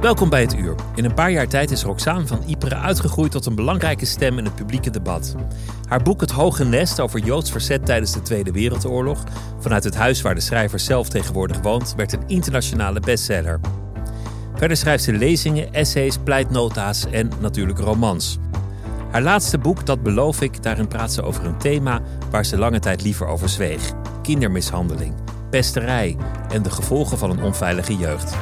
Welkom bij het uur. In een paar jaar tijd is Roxane van Ypres uitgegroeid tot een belangrijke stem in het publieke debat. Haar boek Het Hoge Nest over Joods verzet tijdens de Tweede Wereldoorlog, vanuit het huis waar de schrijver zelf tegenwoordig woont, werd een internationale bestseller. Verder schrijft ze lezingen, essays, pleitnota's en natuurlijk romans. Haar laatste boek, Dat beloof ik, daarin praat ze over een thema waar ze lange tijd liever over zweeg: kindermishandeling, pesterij en de gevolgen van een onveilige jeugd.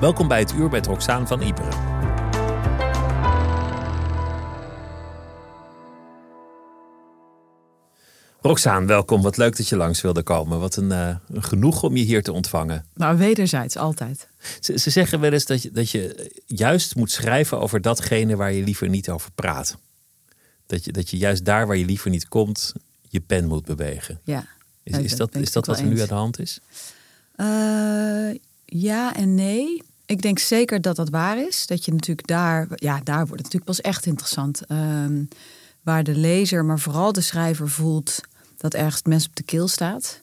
Welkom bij het uur met Roxaan van Iperen. Roxaan, welkom. Wat leuk dat je langs wilde komen. Wat een, uh, een genoeg om je hier te ontvangen. Nou, wederzijds, altijd. Ze, ze, zeggen wel eens dat je, dat je juist moet schrijven over datgene waar je liever niet over praat. Dat je, dat je juist daar waar je liever niet komt, je pen moet bewegen. Ja. Is, is dat, is dat wat er nu aan de hand is? Uh, ja en nee. Ik denk zeker dat dat waar is. Dat je natuurlijk daar, ja, daar wordt het natuurlijk pas echt interessant. Um, waar de lezer, maar vooral de schrijver voelt dat ergens het mes op de keel staat.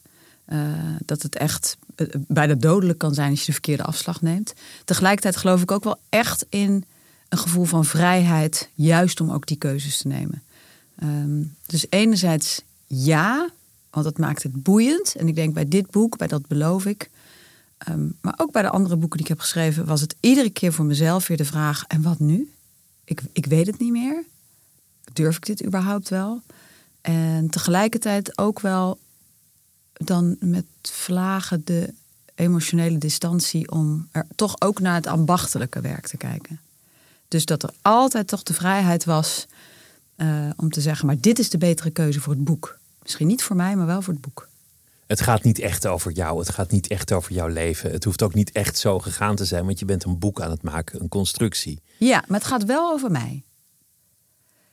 Uh, dat het echt uh, bijna dodelijk kan zijn als je de verkeerde afslag neemt. Tegelijkertijd geloof ik ook wel echt in een gevoel van vrijheid, juist om ook die keuzes te nemen. Um, dus enerzijds ja, want dat maakt het boeiend. En ik denk bij dit boek, bij dat beloof ik, Um, maar ook bij de andere boeken die ik heb geschreven, was het iedere keer voor mezelf weer de vraag: en wat nu? Ik, ik weet het niet meer. Durf ik dit überhaupt wel? En tegelijkertijd ook wel dan met vlagen de emotionele distantie om er toch ook naar het ambachtelijke werk te kijken. Dus dat er altijd toch de vrijheid was uh, om te zeggen: maar dit is de betere keuze voor het boek. Misschien niet voor mij, maar wel voor het boek het gaat niet echt over jou. Het gaat niet echt over jouw leven. Het hoeft ook niet echt zo gegaan te zijn, want je bent een boek aan het maken, een constructie. Ja, maar het gaat wel over mij.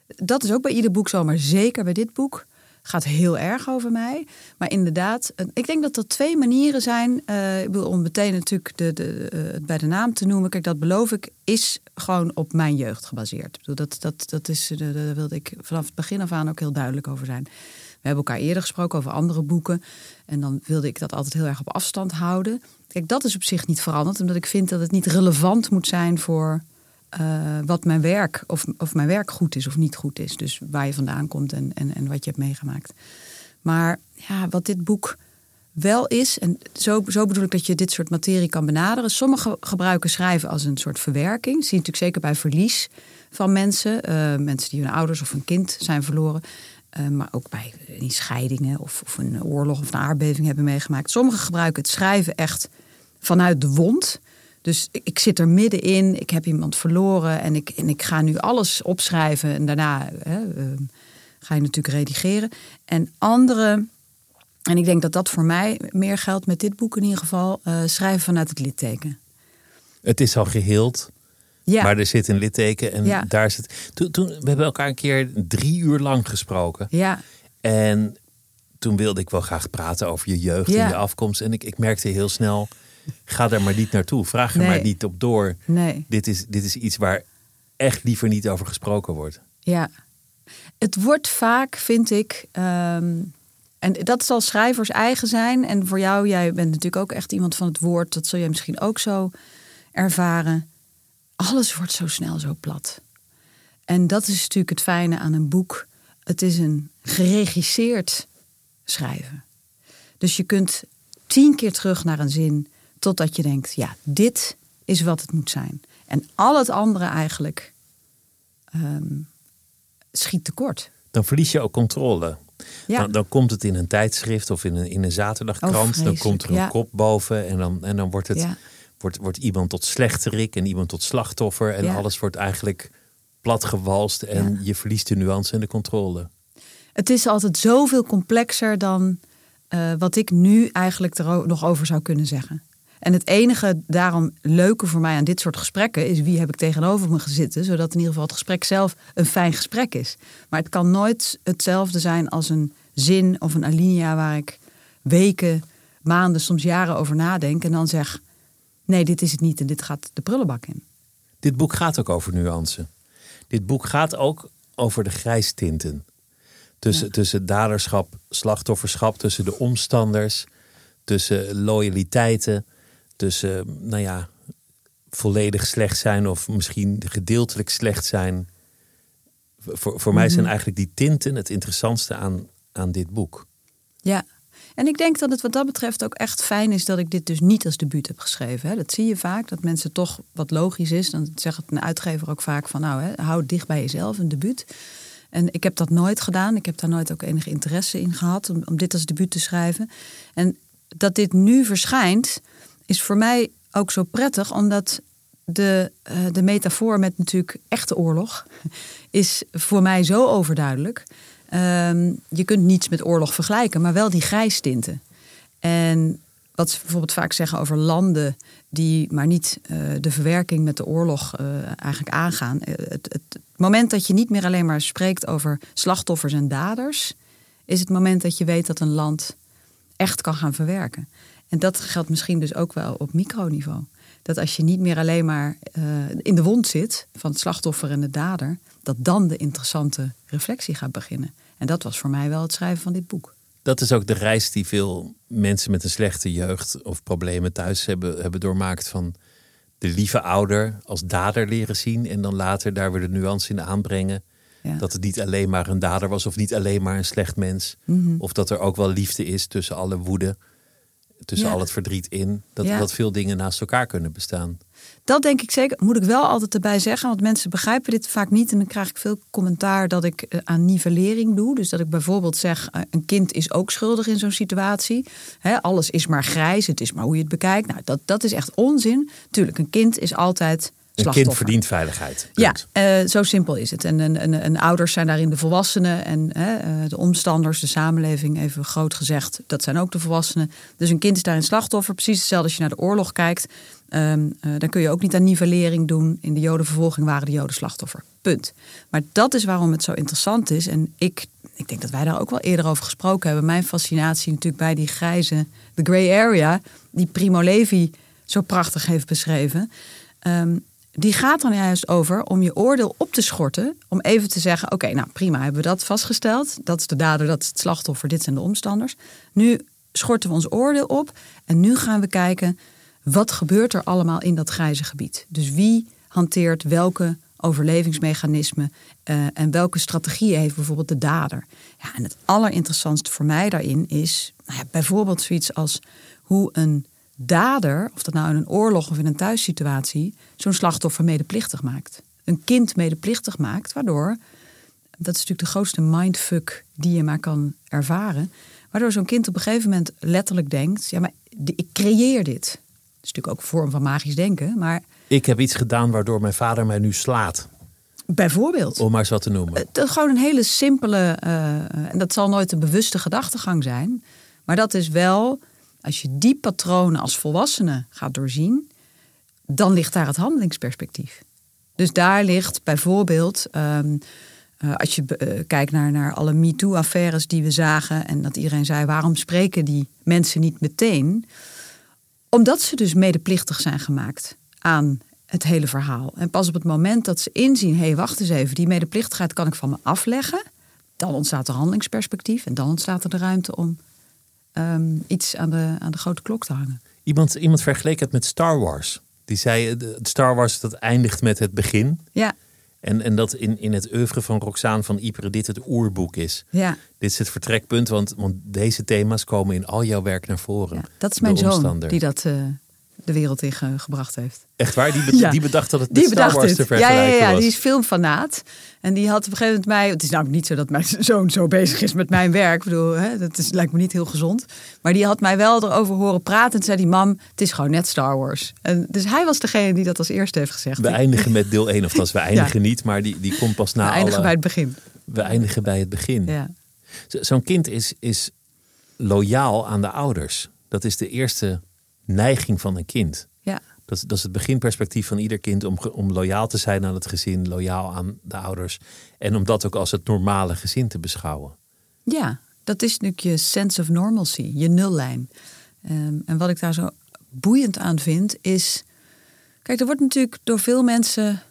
Dat is ook bij ieder boek zo, maar zeker bij dit boek gaat heel erg over mij. Maar inderdaad, ik denk dat er twee manieren zijn. Uh, ik wil om meteen natuurlijk de, de, uh, bij de naam te noemen. Kijk, dat beloof ik, is gewoon op mijn jeugd gebaseerd. Ik bedoel, dat, dat, dat is, daar wilde ik vanaf het begin af aan ook heel duidelijk over zijn. We hebben elkaar eerder gesproken over andere boeken. En dan wilde ik dat altijd heel erg op afstand houden. Kijk, dat is op zich niet veranderd, omdat ik vind dat het niet relevant moet zijn voor uh, wat mijn werk, of, of mijn werk goed is of niet goed is. Dus waar je vandaan komt en, en, en wat je hebt meegemaakt. Maar ja, wat dit boek wel is, en zo, zo bedoel ik dat je dit soort materie kan benaderen. Sommigen gebruiken schrijven als een soort verwerking. zie je natuurlijk zeker bij verlies van mensen. Uh, mensen die hun ouders of een kind zijn verloren. Uh, maar ook bij in scheidingen of, of, een oorlog of een aardbeving hebben meegemaakt. Sommigen gebruiken het schrijven echt vanuit de wond. Dus ik, zit er middenin, ik heb iemand verloren en ik, en ik ga nu alles opschrijven. En daarna hè, uh, ga je natuurlijk redigeren. En anderen, en ik denk dat dat voor mij meer geldt met dit boek in ieder geval, uh, schrijven vanuit het litteken. Het is al geheeld. Ja. Maar er zit een litteken en ja. daar zit. Toen, toen, we hebben elkaar een keer drie uur lang gesproken. Ja. En toen wilde ik wel graag praten over je jeugd Ja. en je afkomst. En ik, ik merkte heel snel, ga daar maar niet naartoe. Vraag er Nee. maar niet op door. Nee. Dit is, dit is iets waar echt liever niet over gesproken wordt. Ja, het wordt vaak, vind ik, ehm, en dat zal schrijvers eigen zijn. En voor jou, jij bent natuurlijk ook echt iemand van het woord. Dat zul jij misschien ook zo ervaren. Alles wordt zo snel zo plat. En dat is natuurlijk het fijne aan een boek. Het is een geregisseerd schrijven. Dus je kunt tien keer terug naar een zin Totdat je denkt, ja, dit is wat het moet zijn. En al het andere eigenlijk um, schiet tekort. Dan verlies je ook controle. Ja. Dan, dan, komt het in een tijdschrift of in een, in een zaterdagkrant. Oh, dan komt er een kop boven en dan, en dan wordt, het, wordt, wordt iemand tot slechterik en iemand tot slachtoffer. En alles wordt eigenlijk platgewalst en je verliest de nuance en de controle. Het is altijd zoveel complexer dan uh, wat ik nu eigenlijk er nog over zou kunnen zeggen. En het enige daarom leuke voor mij aan dit soort gesprekken is wie heb ik tegenover me gezitten, zodat in ieder geval het gesprek zelf een fijn gesprek is. Maar het kan nooit hetzelfde zijn als een zin of een alinea waar ik weken, maanden, soms jaren over nadenk en dan zeg: nee, dit is het niet en dit gaat de prullenbak in. Dit boek gaat ook over nuance. Dit boek gaat ook over de grijstinten. Tussen, tussen daderschap, slachtofferschap, tussen de omstanders, tussen loyaliteiten tussen, nou ja, volledig slecht zijn of misschien gedeeltelijk slecht zijn. Voor, voor mij zijn mhm. eigenlijk die tinten het interessantste aan, aan dit boek. Ja, en ik denk dat het wat dat betreft ook echt fijn is dat ik dit dus niet als debuut heb geschreven. Hè. Dat zie je vaak, dat mensen toch wat logisch is. Dan zegt een uitgever ook vaak van nou, hè, hou dicht bij jezelf, een debuut. En ik heb dat nooit gedaan. Ik heb daar nooit ook enige interesse in gehad om, dit als debuut te schrijven. En dat dit nu verschijnt, is voor mij ook zo prettig, omdat de, uh, de metafoor met natuurlijk echte oorlog is voor mij zo overduidelijk. Um, je kunt niets met oorlog vergelijken, maar wel die grijstinten. En wat ze bijvoorbeeld vaak zeggen over landen die maar niet uh, de verwerking met de oorlog uh, eigenlijk aangaan. Het, het, het, moment dat je niet meer alleen maar spreekt over slachtoffers en daders, is het moment dat je weet dat een land echt kan gaan verwerken. En dat geldt misschien dus ook wel op microniveau. Dat als je niet meer alleen maar in de wond zit van het slachtoffer en de dader, dat dan de interessante reflectie gaat beginnen. En dat was voor mij wel het schrijven van dit boek. Dat is ook de reis die veel mensen met een slechte jeugd of problemen thuis hebben, hebben doormaakt. Van de lieve ouder als dader leren zien en dan later daar weer de nuance in aanbrengen. Ja. Dat het niet alleen maar een dader was of niet alleen maar een slecht mens. Mm -hmm. Of dat er ook wel liefde is tussen alle woede tussen al het verdriet in. Dat, dat veel dingen naast elkaar kunnen bestaan. Dat denk ik zeker. Moet ik wel altijd erbij zeggen, want mensen begrijpen dit vaak niet. En dan krijg ik veel commentaar dat ik eh, aan nivellering doe. Dus dat ik bijvoorbeeld zeg, eh, een kind is ook schuldig in zo'n situatie. alles is maar grijs, het is maar hoe je het bekijkt. Nou, dat, dat is echt onzin. Tuurlijk, een kind is altijd een kind verdient veiligheid. Ja, uh, zo simpel is het. En, en, en, ouders zijn daarin de volwassenen. En uh, de omstanders, de samenleving, even groot gezegd, dat zijn ook de volwassenen. Dus een kind is daarin slachtoffer. Precies hetzelfde als je naar de oorlog kijkt. Um, uh, dan kun je ook niet aan nivellering doen. In de jodenvervolging waren de joden slachtoffer. Punt. Maar dat is waarom het zo interessant is. En ik, ik denk dat wij daar ook wel eerder over gesproken hebben. Mijn fascinatie natuurlijk bij die grijze, de gray area, die Primo Levi zo prachtig heeft beschreven. Um, die gaat dan juist over om je oordeel op te schorten. Om even te zeggen: oké, nou prima, hebben we dat vastgesteld. Dat is de dader, dat is het slachtoffer, dit zijn de omstanders. Nu schorten we ons oordeel op en nu gaan we kijken wat gebeurt er allemaal in dat grijze gebied. Dus wie hanteert welke overlevingsmechanismen uh, en welke strategieën heeft bijvoorbeeld de dader. Ja, en het allerinteressantste voor mij daarin is nou ja, bijvoorbeeld zoiets als hoe een dader, of dat nou in een oorlog of in een thuissituatie, zo'n slachtoffer medeplichtig maakt. Een kind medeplichtig maakt, waardoor, dat is natuurlijk de grootste mindfuck die je maar kan ervaren, waardoor zo'n kind op een gegeven moment letterlijk denkt, ja maar ik creëer dit. Dat is natuurlijk ook een vorm van magisch denken, maar... Ik heb iets gedaan waardoor mijn vader mij nu slaat. Bijvoorbeeld. Om maar eens wat te noemen. Het is gewoon een hele simpele, uh, en dat zal nooit een bewuste gedachtegang zijn, maar dat is wel als je die patronen als volwassene gaat doorzien, dan ligt daar het handelingsperspectief. Dus daar ligt bijvoorbeeld, ehm, eh, als je uh, kijkt naar, naar alle MeToo-affaires die we zagen en dat iedereen zei: waarom spreken die mensen niet meteen? Omdat ze dus medeplichtig zijn gemaakt aan het hele verhaal. En pas op het moment dat ze inzien: hé, hey, wacht eens even, die medeplichtigheid kan ik van me afleggen. Dan ontstaat er handelingsperspectief en dan ontstaat er de ruimte om Ehm, iets aan de, aan de grote klok te hangen. Iemand, iemand vergeleek het met Star Wars. Die zei, het Star Wars dat eindigt met het begin. Ja. En, en dat in, in het oeuvre van Roxane van Ypres dit het oerboek is. Ja. Dit is het vertrekpunt, want, want deze thema's komen in al jouw werk naar voren. Ja, dat is mijn zoon die dat, uh, de wereld in ge- gebracht heeft. Echt waar? Die, be- Ja. die bedacht dat het Die Star Wars te Ja, ja, vergelijken ja, was. die is filmfanaat. En die had op een gegeven moment mij... Het is namelijk niet zo dat mijn zoon zo bezig is met mijn werk. Ik bedoel, hè, dat is, lijkt me niet heel gezond. Maar die had mij wel erover horen praten. En zei die mam, het is gewoon net Star Wars. En dus hij was degene die dat als eerste heeft gezegd. We eindigen met deel 1, of dat is we eindigen niet, maar die, die komt pas na We eindigen alle- bij het begin. We eindigen bij het begin. Ja. Zo- Zo'n kind is, is loyaal aan de ouders. Dat is de eerste neiging van een kind. Ja. Dat, is- dat is het beginperspectief van ieder kind om, om loyaal te zijn aan het gezin, loyaal aan de ouders. En om dat ook als het normale gezin te beschouwen. Ja, dat is natuurlijk je sense of normalcy, je nullijn. Ehm, en wat ik daar zo boeiend aan vind is... Kijk, er wordt natuurlijk door veel mensen...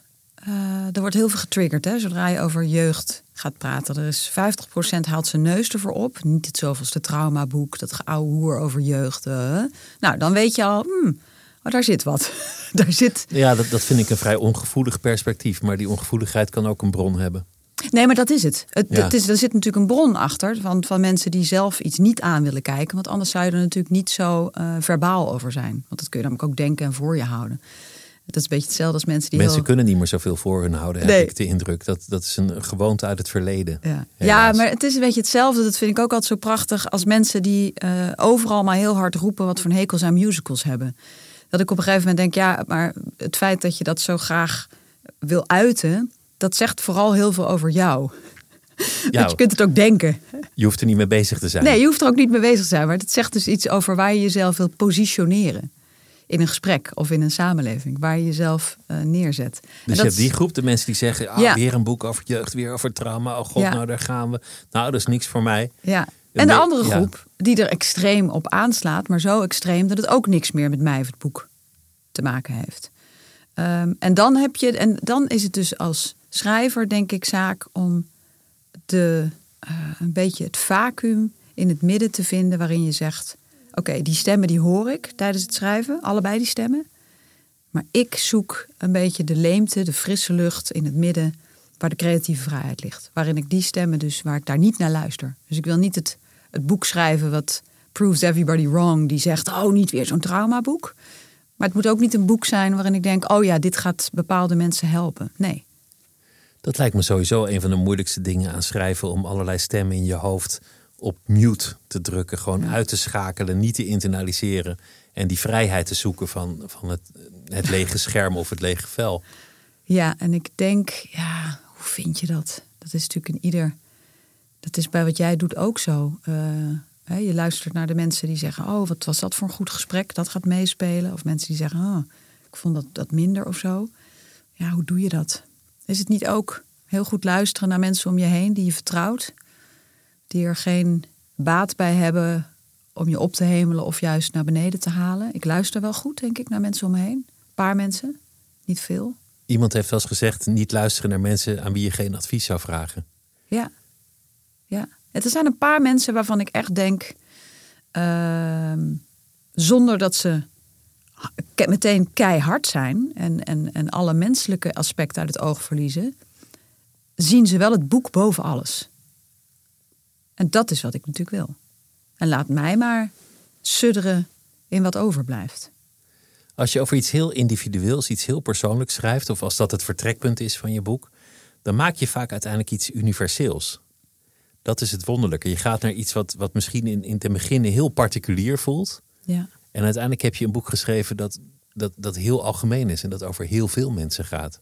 eh, er wordt heel veel getriggerd, hè, zodra je over jeugd gaat praten. Er is 50% haalt zijn neus ervoor op. Niet het zoveelste traumaboek, dat geouwe hoer over jeugd. eh. Nou, dan weet je al, hmm, oh, daar zit wat. daar zit Ja, dat, dat vind ik een vrij ongevoelig perspectief. Maar die ongevoeligheid kan ook een bron hebben. Nee, maar dat is het. het, Ja. het is, er zit natuurlijk een bron achter van, van mensen die zelf iets niet aan willen kijken. Want anders zou je er natuurlijk niet zo eh, verbaal over zijn. Want dat kun je namelijk ook denken en voor je houden. Dat is een beetje hetzelfde als mensen die Mensen heel... kunnen niet meer zoveel voor hun houden, heb ik de indruk. Dat, dat is een gewoonte uit het verleden. Ja. maar het is een beetje hetzelfde. Dat vind ik ook altijd zo prachtig als mensen die eh, overal maar heel hard roepen wat voor een hekel aan musicals hebben. Dat ik op een gegeven moment denk, ja, maar het feit dat je dat zo graag wil uiten, dat zegt vooral heel veel over jou. Want je kunt het ook denken. je hoeft er niet mee bezig te zijn. Nee, je hoeft er ook niet mee bezig te zijn. Maar het zegt dus iets over waar je jezelf wil positioneren. In een gesprek of in een samenleving. Waar je jezelf eh, neerzet. Dus je hebt die groep, de mensen die zeggen... Ah, Ja. weer een boek over jeugd, weer over trauma. Oh god, Ja. nou daar gaan we. Nou, dat is niks voor mij. Ja. En de andere groep die er extreem op aanslaat. Maar zo extreem dat het ook niks meer met mij of het boek te maken heeft. Ehm, en, dan heb je, en dan is het dus als schrijver denk ik zaak om de, eh, een beetje het vacuüm in het midden te vinden waarin je zegt: Oké, die stemmen die hoor ik tijdens het schrijven, allebei die stemmen. Maar ik zoek een beetje de leemte, de frisse lucht in het midden waar de creatieve vrijheid ligt. Waarin ik die stemmen dus, waar ik daar niet naar luister. Dus ik wil niet het, het boek schrijven wat proves everybody wrong, die zegt: Oh, niet weer zo'n traumaboek. Maar het moet ook niet een boek zijn waarin ik denk: Oh ja, dit gaat bepaalde mensen helpen. Nee. Dat lijkt me sowieso een van de moeilijkste dingen aan schrijven. Om allerlei stemmen in je hoofd op mute te drukken. Gewoon uit te schakelen, niet te internaliseren. En die vrijheid te zoeken van, van het, het lege scherm of het lege vel. Ja, en ik denk, ja, hoe vind je dat? Dat is natuurlijk in ieder. Dat is bij wat jij doet ook zo. Eh, hè, je luistert naar de mensen die zeggen: Oh, wat was dat voor een goed gesprek? Dat gaat meespelen. Of mensen die zeggen: Oh, ik vond dat, dat minder of zo. Ja, hoe doe je dat? Is het niet ook heel goed luisteren naar mensen om je heen die je vertrouwt? Die er geen baat bij hebben om je op te hemelen of juist naar beneden te halen? Ik luister wel goed, denk ik, naar mensen om me heen. Een paar mensen, niet veel. Iemand heeft wel eens gezegd: niet luisteren naar mensen aan wie je geen advies zou vragen. Ja. ja. Het er zijn een paar mensen waarvan ik echt denk, ehm, zonder dat ze meteen keihard zijn en, en, en alle menselijke aspecten uit het oog verliezen, zien ze wel het boek boven alles. En dat is wat ik natuurlijk wil. En laat mij maar sudderen in wat overblijft. Als je over iets heel individueels, iets heel persoonlijks schrijft, of als dat het vertrekpunt is van je boek, dan maak je vaak uiteindelijk iets universeels. Dat is het wonderlijke. Je gaat naar iets wat, wat misschien in, in ten beginne heel particulier voelt. Ja. En uiteindelijk heb je een boek geschreven dat, dat, dat heel algemeen is en dat over heel veel mensen gaat.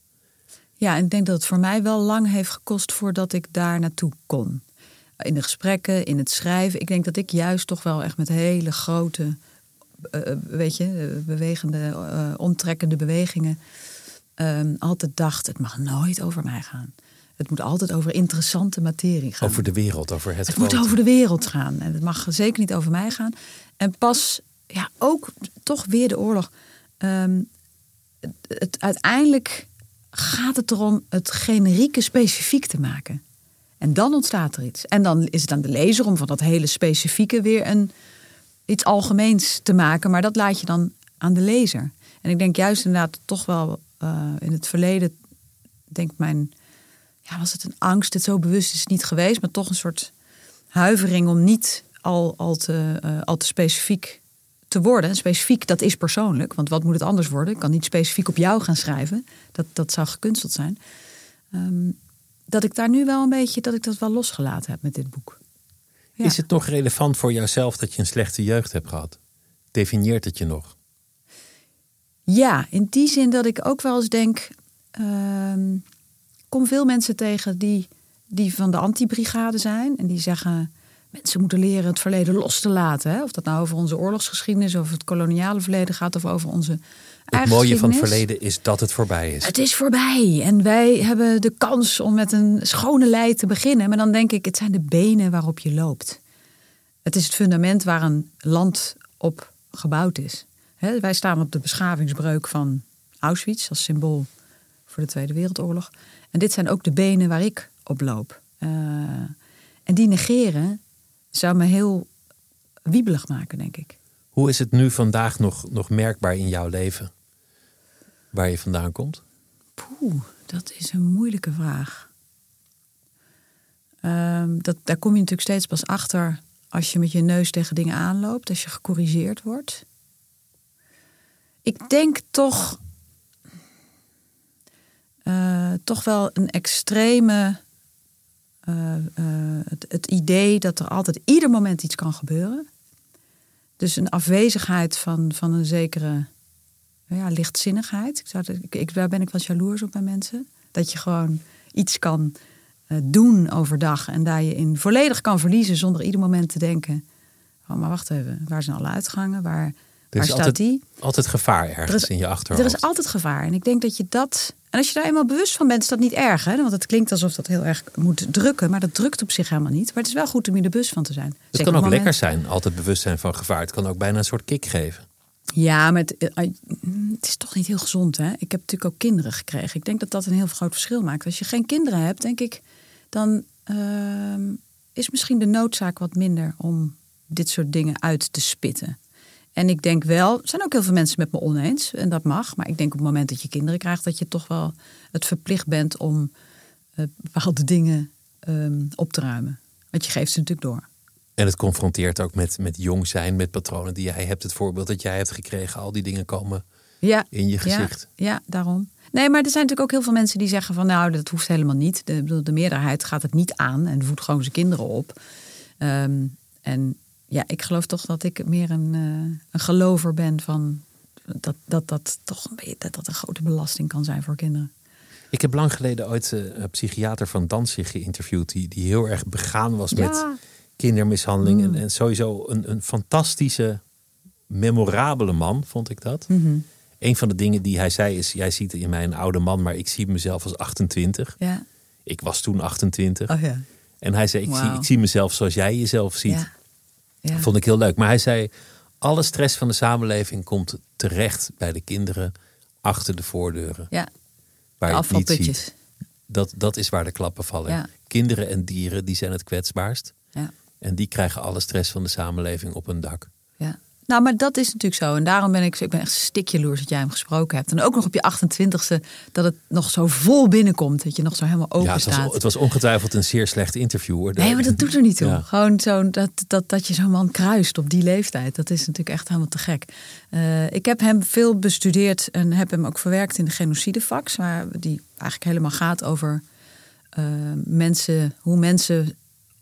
Ja, en ik denk dat het voor mij wel lang heeft gekost voordat ik daar naartoe kon. In de gesprekken, in het schrijven. Ik denk dat ik juist toch wel echt met hele grote, eh, weet je, eh, bewegende, eh, omtrekkende bewegingen. ehm, altijd dacht: het mag nooit over mij gaan. Het moet altijd over interessante materie gaan. Over de wereld, over het Het moet over de wereld gaan. En het mag zeker niet over mij gaan. En pas, ja, ook toch weer de oorlog. Ehm, het, het- uiteindelijk gaat het erom het generieke specifiek te maken. En dan ontstaat er iets. En dan is het aan de lezer om van dat hele specifieke weer een, iets algemeens te maken. Maar dat laat je dan aan de lezer. En ik denk juist inderdaad toch wel eh, in het verleden, denk mijn ja, was het een angst? Het zo bewust is het niet geweest, maar toch een soort huivering om niet al, al, te, eh, al te specifiek te worden. En specifiek, dat is persoonlijk. Want wat moet het anders worden? Ik kan niet specifiek op jou gaan schrijven. Dat, dat zou gekunsteld zijn. Ehm, dat ik daar nu wel een beetje, dat ik dat wel losgelaten heb met dit boek. Ja. Is het nog relevant voor jouzelf dat je een slechte jeugd hebt gehad? Definieert het je nog? Ja, in die zin dat ik ook wel eens denk. ehm kom veel mensen tegen die, die van de anti-brigade zijn. En die zeggen. Mensen moeten leren het verleden los te laten. Hè? Of dat nou over onze oorlogsgeschiedenis, of het koloniale verleden gaat, of over onze Het mooie van het verleden is dat het voorbij is. Het is voorbij en wij hebben de kans om met een schone lei te beginnen. Maar dan denk ik, het zijn de benen waarop je loopt. Het is het fundament waar een land op gebouwd is. Wij staan op de beschavingsbreuk van Auschwitz als symbool voor de Tweede Wereldoorlog. En dit zijn ook de benen waar ik op loop. Eh, en die negeren zou me heel wiebelig maken, denk ik. Hoe is het nu vandaag nog, nog merkbaar in jouw leven? Waar je vandaan komt? Poeh, dat is een moeilijke vraag. Ehm, dat, daar kom je natuurlijk steeds pas achter als je met je neus tegen dingen aanloopt, als je gecorrigeerd wordt. Ik denk toch, eh, toch wel een extreme. het, het idee dat er altijd ieder moment iets kan gebeuren. Dus een afwezigheid van, van een zekere ja, lichtzinnigheid. Ik zou, ik, ik, daar ben ik wel jaloers op bij mensen. Dat je gewoon iets kan eh, doen overdag en daar je in volledig kan verliezen zonder ieder moment te denken. Oh, maar wacht even, waar zijn alle uitgangen? Waar, waar is staat altijd, die? altijd gevaar ergens Er is- in je achterhoofd. Er is altijd gevaar. En ik denk dat je dat. En als je daar eenmaal bewust van bent, is dat niet erg. Hè? Want het klinkt alsof dat heel erg moet drukken. Maar dat drukt op zich helemaal niet. Maar het is wel goed om je er bewust van te zijn. het Zeker kan ook lekker zijn, altijd bewust zijn van gevaar. Het kan ook bijna een soort kick geven. Ja, maar het, eh, het is toch niet heel gezond. Hè? Ik heb natuurlijk ook kinderen gekregen. Ik denk dat dat een heel groot verschil maakt. Als je geen kinderen hebt, denk ik, dan ehm, is misschien de noodzaak wat minder om dit soort dingen uit te spitten. En ik denk wel, er zijn ook heel veel mensen met me oneens en dat mag. Maar ik denk op het moment dat je kinderen krijgt, dat je toch wel het verplicht bent om eh, bepaalde dingen ehm, op te ruimen. Want je geeft ze natuurlijk door. En het confronteert ook met, met jong zijn, met patronen die jij hebt. Het voorbeeld dat jij hebt gekregen, al die dingen komen Ja, in je gezicht. Ja, ja, daarom. Nee, maar er zijn natuurlijk ook heel veel mensen die zeggen van nou, dat hoeft helemaal niet. De, ik bedoel, de meerderheid gaat het niet aan en voedt gewoon zijn kinderen op. Ehm, en ja, ik geloof toch dat ik meer een, eh, een gelover ben van dat dat, dat toch een beetje dat dat een grote belasting kan zijn voor kinderen. Ik heb lang geleden ooit eh, een psychiater van Danzig geïnterviewd... die, die heel erg begaan was met kindermishandeling. Mm. En, en sowieso een, een fantastische, memorabele man, vond ik dat. Mhm. Een van de dingen die hij zei is... jij ziet in mij een oude man, maar ik zie mezelf als 28. Ja. Ik was toen 28. Oh ja. En hij zei, ik, zie, ik zie mezelf zoals jij jezelf ziet. Ja. Ja. Vond ik heel leuk. Maar hij zei, alle stress van de samenleving komt terecht bij de kinderen achter de voordeuren. ja. Waar niet Afvalputjes. ziet. Dat, dat is waar de klappen vallen. Ja. Kinderen en dieren, die zijn het kwetsbaarst. Ja. En die krijgen alle stress van de samenleving op hun dak. Ja. Nou, maar dat is natuurlijk zo. En daarom ben ik, ik ben echt stikjaloers dat jij hem gesproken hebt. En ook nog op je 28ste, dat het nog zo vol binnenkomt. Dat je nog zo helemaal open ja, het staat. was, het was ongetwijfeld een zeer slecht interview. Hoor. Nee, maar dat doet er niet toe. Ja. Gewoon zo dat, dat, dat je zo'n man kruist op die leeftijd. Dat is natuurlijk echt helemaal te gek. Eh, ik heb hem veel bestudeerd en heb hem ook verwerkt in de genocidefax. Waar die eigenlijk helemaal gaat over eh, mensen, hoe mensen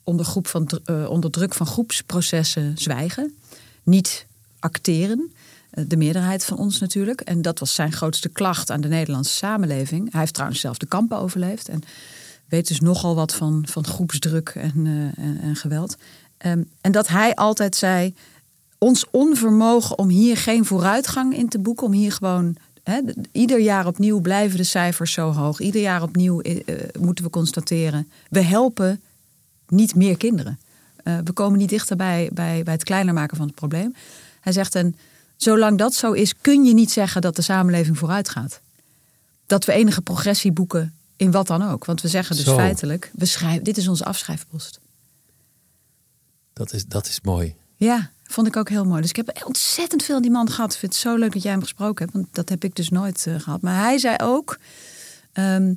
onder, groep van, eh, onder druk van groepsprocessen zwijgen. Niet acteren. Eh, De meerderheid van ons natuurlijk. En dat was zijn grootste klacht aan de Nederlandse samenleving. Hij heeft trouwens zelf de kampen overleefd. En weet dus nogal wat van, van groepsdruk en, eh, en, geweld. Ehm, en dat hij altijd zei: ons onvermogen om hier geen vooruitgang in te boeken, om hier gewoon. ieder jaar opnieuw blijven de cijfers zo hoog. Ieder jaar opnieuw eh, moeten we constateren: we helpen niet meer kinderen. We komen niet dichter bij, bij, bij het kleiner maken van het probleem. Hij zegt: en zolang dat zo is, kun je niet zeggen dat de samenleving vooruit gaat. Dat we enige progressie boeken in wat dan ook. Want we zeggen dus Zo. feitelijk: we schrijven, dit is onze afschrijfpost. Dat, is, dat is mooi. Ja, vond ik ook heel mooi. Dus ik heb ontzettend veel aan die man gehad. Ik vind het zo leuk dat jij hem gesproken hebt. Want dat heb ik dus nooit eh, gehad. Maar hij zei ook... ehm,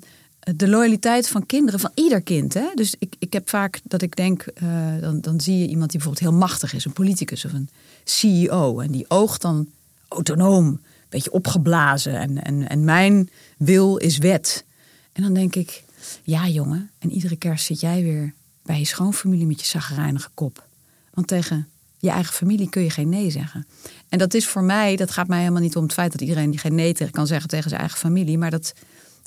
de loyaliteit van kinderen, van ieder kind. Hè? Dus ik, ik heb vaak dat ik denk, eh, dan, dan zie je iemand die bijvoorbeeld heel machtig is, een politicus of een CEO. En die oogt dan autonoom, een beetje opgeblazen. En, en, en mijn wil is wet. En dan denk ik, ja jongen, en iedere kerst zit jij weer bij je schoonfamilie met je zagrijnige kop. Want tegen je eigen familie kun je geen nee zeggen. En dat is voor mij, dat gaat mij helemaal niet om het feit dat iedereen die geen nee kan zeggen tegen zijn eigen familie. Maar dat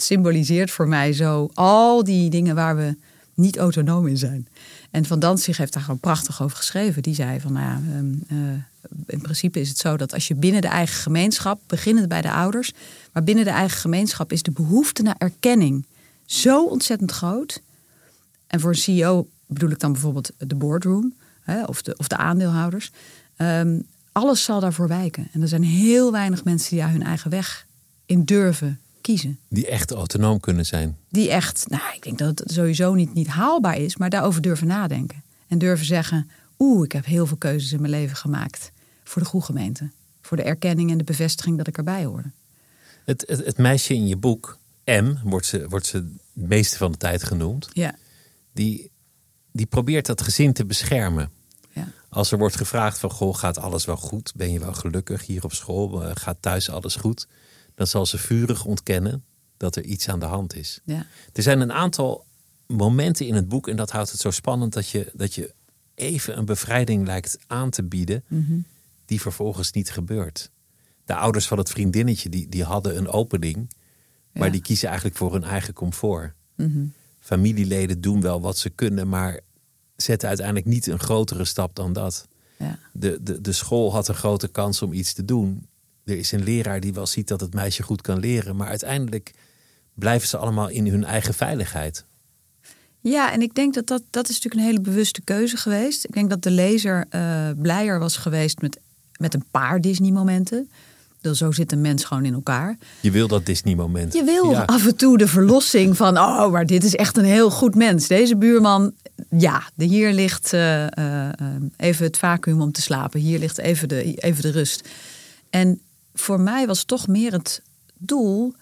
symboliseert voor mij zo al die dingen waar we niet autonoom in zijn. En Van Danzig heeft daar gewoon prachtig over geschreven. Die zei van, nou ja, ehm, eh, in principe is het zo dat als je binnen de eigen gemeenschap, beginnend bij de ouders, maar binnen de eigen gemeenschap is de behoefte naar erkenning zo ontzettend groot. En voor een CEO bedoel ik dan bijvoorbeeld de boardroom hè, of, de, of de aandeelhouders. Ehm, alles zal daarvoor wijken. En er zijn heel weinig mensen die daar hun eigen weg in durven kiezen. Die echt autonoom kunnen zijn. Die echt, nou, ik denk dat het sowieso niet, niet haalbaar is, maar daarover durven nadenken. En durven zeggen, oeh, ik heb heel veel keuzes in mijn leven gemaakt voor de goede gemeente. Voor de erkenning en de bevestiging dat ik erbij hoorde. Het, het, het meisje in je boek, M, wordt ze, wordt ze meeste van de tijd genoemd. Ja. Die, die probeert dat gezin te beschermen. Ja. Als er wordt gevraagd van, goh, gaat alles wel goed? Ben je wel gelukkig hier op school? Eh, Gaat thuis alles goed? Dan zal ze vurig ontkennen dat er iets aan de hand is. Ja. Er zijn een aantal momenten in het boek, en dat houdt het zo spannend, dat je, dat je even een bevrijding lijkt aan te bieden, die vervolgens niet gebeurt. De ouders van het vriendinnetje, die, die hadden een opening, maar Ja. die kiezen eigenlijk voor hun eigen comfort. Familieleden doen wel wat ze kunnen, maar zetten uiteindelijk niet een grotere stap dan dat. Ja. De, de, de school had een grote kans om iets te doen. Er is een leraar die wel ziet dat het meisje goed kan leren, maar uiteindelijk blijven ze allemaal in hun eigen veiligheid. Ja, en ik denk dat dat, dat is natuurlijk een hele bewuste keuze geweest. Ik denk dat de lezer eh, blijer was geweest met, met een paar Disney-momenten. Dus Zo zit een mens gewoon in elkaar. Je wil dat Disney-moment. Je wil Ja. af en toe de verlossing van, oh, maar dit is echt een heel goed mens. Deze buurman, ja, de- hier ligt eh, eh, even het vacuüm om te slapen. Hier ligt even de, even de rust. En voor mij was toch meer het doel,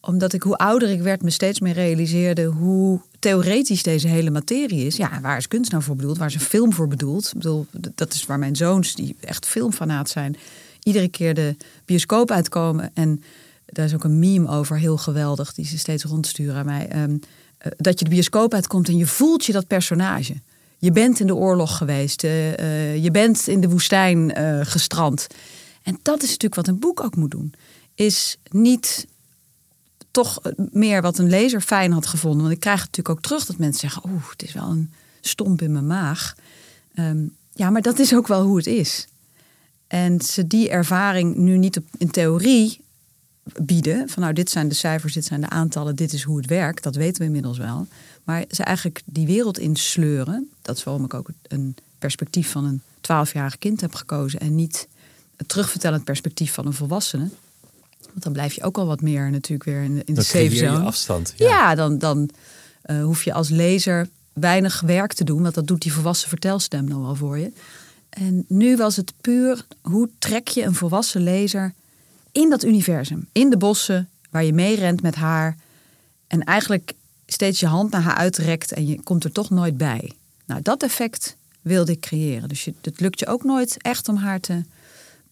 omdat ik hoe ouder ik werd, me steeds meer realiseerde hoe theoretisch deze hele materie is. Ja, waar is kunst nou voor bedoeld? Waar is een film voor bedoeld? Ik bedoel, dat is waar mijn zoons, die echt filmfanaat zijn, iedere keer de bioscoop uitkomen. En daar is ook een meme over, heel geweldig, die ze steeds rondsturen aan mij. Ehm, eh, dat je de bioscoop uitkomt en je voelt je dat personage. Je bent in de oorlog geweest, eh, eh, je bent in de woestijn gestrand. En dat is natuurlijk wat een boek ook moet doen. Is niet toch meer wat een lezer fijn had gevonden. Want ik krijg natuurlijk ook terug dat mensen zeggen: Oeh, het is wel een stomp in mijn maag. Ehm, ja, maar dat is ook wel hoe het is. En ze die ervaring nu niet op, in theorie bieden. Van nou, dit zijn de cijfers, dit zijn de aantallen, dit is hoe het werkt. Dat weten we inmiddels wel. Maar ze eigenlijk die wereld insleuren. Dat is waarom ik ook een perspectief van een twaalfjarig kind heb gekozen. En niet het terugvertellend perspectief van een volwassene. Want dan blijf je ook al wat meer natuurlijk weer in de, in de safe zone. afstand. Ja, dan, dan eh, hoef je als lezer weinig werk te doen, want dat doet die volwassen vertelstem dan wel voor je. En nu was het puur, hoe trek je een volwassen lezer in dat universum, in de bossen, waar je mee rent met haar en eigenlijk steeds je hand naar haar uitrekt en je komt er toch nooit bij. Nou, dat effect wilde ik creëren. Dus je, het lukt je ook nooit echt om haar te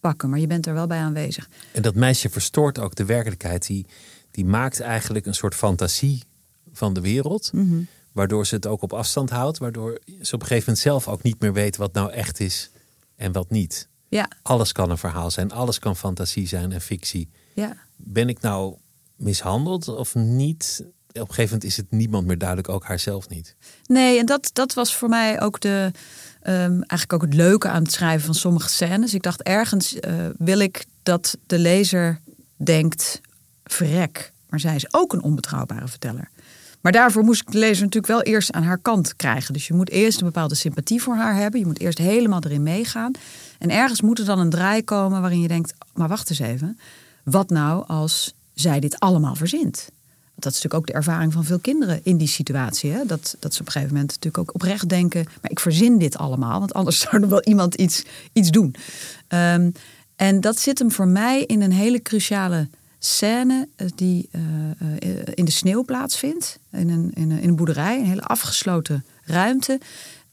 pakken, maar je bent er wel bij aanwezig. En dat meisje verstoort ook de werkelijkheid. Die, die maakt eigenlijk een soort fantasie van de wereld. Mhm. Waardoor ze het ook op afstand houdt. Waardoor ze op een gegeven moment zelf ook niet meer weet wat nou echt is en wat niet. Ja, Alles kan een verhaal zijn. Alles kan fantasie zijn en fictie. ja. Ben ik nou mishandeld of niet? Op een gegeven moment is het niemand meer duidelijk, ook haarzelf niet. Nee, en dat, dat was voor mij ook de, ehm, eigenlijk ook het leuke aan het schrijven van sommige scènes. Ik dacht ergens eh, wil ik dat de lezer denkt, verrek, maar zij is ook een onbetrouwbare verteller. Maar daarvoor moest ik de lezer natuurlijk wel eerst aan haar kant krijgen. Dus je moet eerst een bepaalde sympathie voor haar hebben. Je moet eerst helemaal erin meegaan. En ergens moet er dan een draai komen waarin je denkt, maar wacht eens even. Wat nou als zij dit allemaal verzint? Dat is natuurlijk ook de ervaring van veel kinderen in die situatie. Hè? Dat, dat ze op een gegeven moment natuurlijk ook oprecht denken... maar ik verzin dit allemaal, want anders zou er wel iemand iets, iets doen. Ehm, en dat zit hem voor mij in een hele cruciale scène eh, die eh, eh, in de sneeuw plaatsvindt. In, een, in een boerderij, een hele afgesloten ruimte.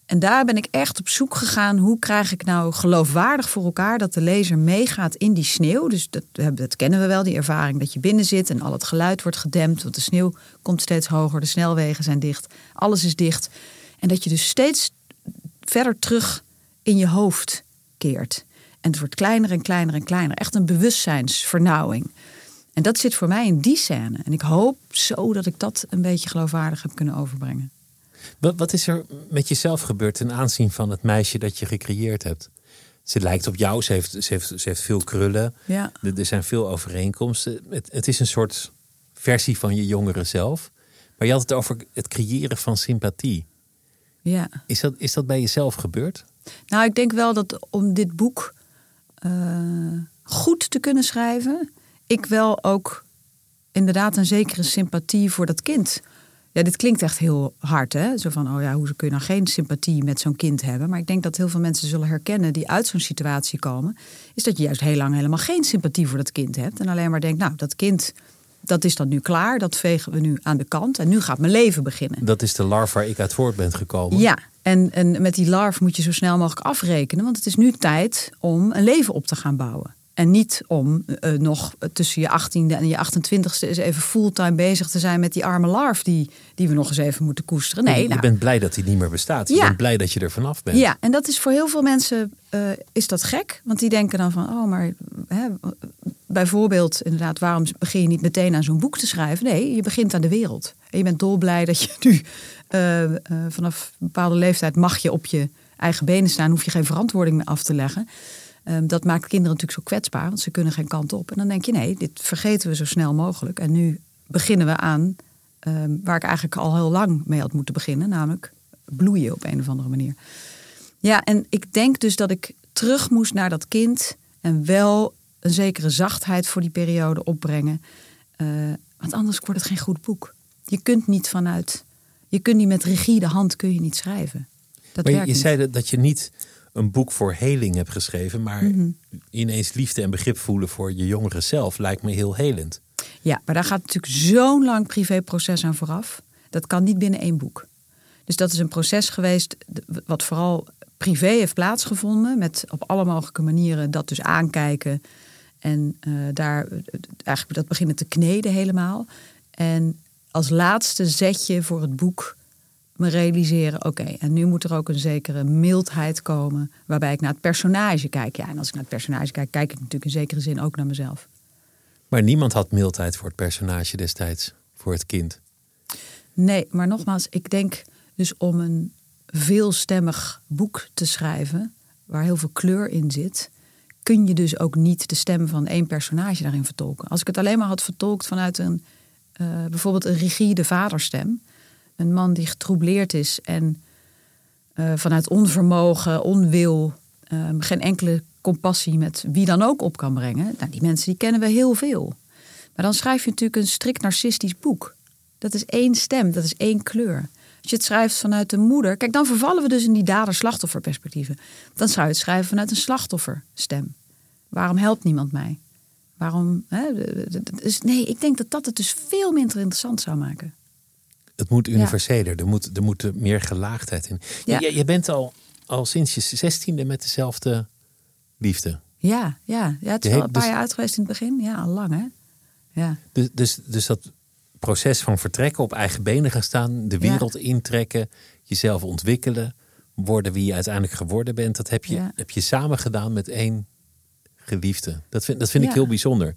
En daar ben ik echt op zoek gegaan. Hoe krijg ik nou geloofwaardig voor elkaar dat de lezer meegaat in die sneeuw? Dus dat, dat kennen we wel, die ervaring dat je binnen zit en al het geluid wordt gedempt. Want de sneeuw komt steeds hoger, de snelwegen zijn dicht, alles is dicht. En dat je dus steeds verder terug in je hoofd keert. En het wordt kleiner en kleiner en kleiner. Echt een bewustzijnsvernauwing. En dat zit voor mij in die scène. En ik hoop zo dat ik dat een beetje geloofwaardig heb kunnen overbrengen. Wat, wat is er met jezelf gebeurd ten aanzien van het meisje dat je gecreëerd hebt? Ze lijkt op jou, ze heeft, ze heeft, ze heeft veel krullen. Ja. Er, er zijn veel overeenkomsten. Het, het is een soort versie van je jongere zelf. Maar je had het over het creëren van sympathie. Ja. Is dat, is dat bij jezelf gebeurd? Nou, ik denk wel dat om dit boek uh, goed te kunnen schrijven, ik wel ook inderdaad een zekere sympathie voor dat kind. Ja, dit klinkt echt heel hard, hè? Zo van, oh ja, hoe kun je nou geen sympathie met zo'n kind hebben? Maar ik denk dat heel veel mensen zullen herkennen die uit zo'n situatie komen, is dat je juist heel lang helemaal geen sympathie voor dat kind hebt en alleen maar denkt, nou, dat kind dat is dan nu klaar. Dat vegen we nu aan de kant. En nu gaat mijn leven beginnen. Dat is de larf waar ik uit voort ben gekomen. Ja, en, en met die larf moet je zo snel mogelijk afrekenen. Want het is nu tijd om een leven op te gaan bouwen. En niet om uh, nog tussen je 18e en je 28e eens even fulltime bezig te zijn met die arme larf die, die we nog eens even moeten koesteren. Nee, je nou, bent blij dat die niet meer bestaat. Je Ja. bent blij dat je er vanaf bent. Ja, en dat is voor heel veel mensen eh, is dat gek. Want die denken dan van, oh, maar hè, bijvoorbeeld, inderdaad, waarom begin je niet meteen aan zo'n boek te schrijven? Nee, je begint aan de wereld. En je bent dolblij dat je nu eh, eh, vanaf een bepaalde leeftijd mag je op je eigen benen staan, hoef je geen verantwoording meer af te leggen. Ehm, dat maakt kinderen natuurlijk zo kwetsbaar, want ze kunnen geen kant op. En dan denk je, nee, dit vergeten we zo snel mogelijk. En nu beginnen we aan ehm, waar ik eigenlijk al heel lang mee had moeten beginnen, namelijk bloeien op een of andere manier. Ja, en ik denk dus dat ik terug moest naar dat kind en wel een zekere zachtheid voor die periode opbrengen. Eh, want anders wordt het geen goed boek. Je kunt niet vanuit, je kunt niet met rigide hand kun je niet schrijven. Dat Maar je, je zei dat je niet een boek voor heling hebt geschreven, maar Mhm. ineens liefde en begrip voelen voor je jongere zelf lijkt me heel helend. Ja, maar daar gaat natuurlijk zo'n lang privéproces aan vooraf. Dat kan niet binnen één boek. Dus dat is een proces geweest wat vooral privé heeft plaatsgevonden. Met op alle mogelijke manieren dat dus aankijken. En eh, daar eh, eigenlijk dat beginnen te kneden helemaal. En als laatste zetje voor het boek me realiseren... oké, en nu moet er ook een zekere mildheid komen... waarbij ik naar het personage kijk. Ja, en als ik naar het personage kijk, kijk ik natuurlijk in zekere zin ook naar mezelf. Maar niemand had mildheid voor het personage destijds, voor het kind. Nee, maar nogmaals, ik denk dus om een veelstemmig boek te schrijven, waar heel veel kleur in zit, kun je dus ook niet de stem van één personage daarin vertolken. Als ik het alleen maar had vertolkt vanuit een eh, bijvoorbeeld een rigide vaderstem, een man die getroubleerd is en eh, vanuit onvermogen, onwil, eh, geen enkele compassie met wie dan ook op kan brengen. Nou, die mensen die kennen we heel veel. Maar dan schrijf je natuurlijk een strikt narcistisch boek. Dat is één stem, dat is één kleur. Als je het schrijft vanuit de moeder. Kijk, dan vervallen we dus in die dader-slachtofferperspectieven. Dan zou je het schrijven vanuit een slachtofferstem. Waarom helpt niemand mij? Waarom? Hè? Dus nee, ik denk dat dat het dus veel minder interessant zou maken. Het moet universeler, er, moet, er moet meer gelaagdheid in. Ja. Je, je bent al, al sinds je zestiende met dezelfde liefde. Ja, ja, ja het is wel hebt een paar dus- jaar uit geweest in het begin. Ja, al lang hè. Ja, Dus, dus, dus dat proces van vertrekken, op eigen benen gaan staan, de Ja. wereld intrekken, jezelf ontwikkelen, worden wie je uiteindelijk geworden bent, dat heb je, Ja. heb je samen gedaan met één geliefde. Dat vind, dat vind ik heel bijzonder.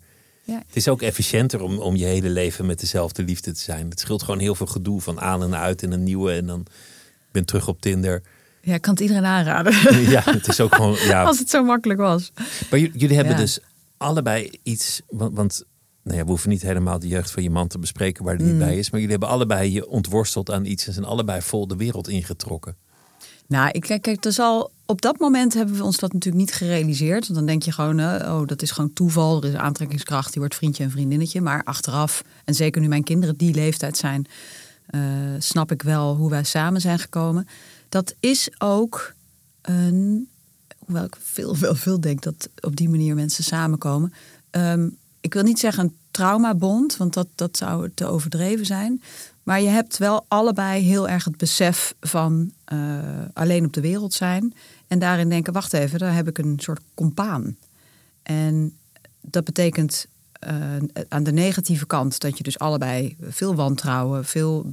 Ja. Het is ook efficiënter om, om je hele leven met dezelfde liefde te zijn. Het scheelt gewoon heel veel gedoe van aan en uit en een nieuwe en dan ben terug op Tinder. ja, ik kan het iedereen aanraden. Ja, het is ook gewoon. Ja. Als het zo makkelijk was. Maar jullie hebben Ja. dus allebei iets. Want, want nou ja, we hoeven niet helemaal de jeugd van je man te bespreken waar die Mm. niet bij is. Maar jullie hebben allebei je ontworsteld aan iets en zijn allebei vol de wereld ingetrokken. Nou, ik kijk, kijk, er zal, op dat moment hebben we ons dat natuurlijk niet gerealiseerd. Want dan denk je gewoon, eh, oh, dat is gewoon toeval. Er is aantrekkingskracht, die wordt vriendje en vriendinnetje. Maar achteraf, en zeker nu mijn kinderen die leeftijd zijn, eh, snap ik wel hoe wij samen zijn gekomen. Dat is ook een, hoewel ik veel, veel, veel denk dat op die manier mensen samenkomen. ehm, ik wil niet zeggen een traumabond, want dat, dat zou te overdreven zijn. Maar je hebt wel allebei heel erg het besef van uh, alleen op de wereld zijn. En daarin denken, wacht even, daar heb ik een soort compaan. En dat betekent uh, aan de negatieve kant dat je dus allebei veel wantrouwen, veel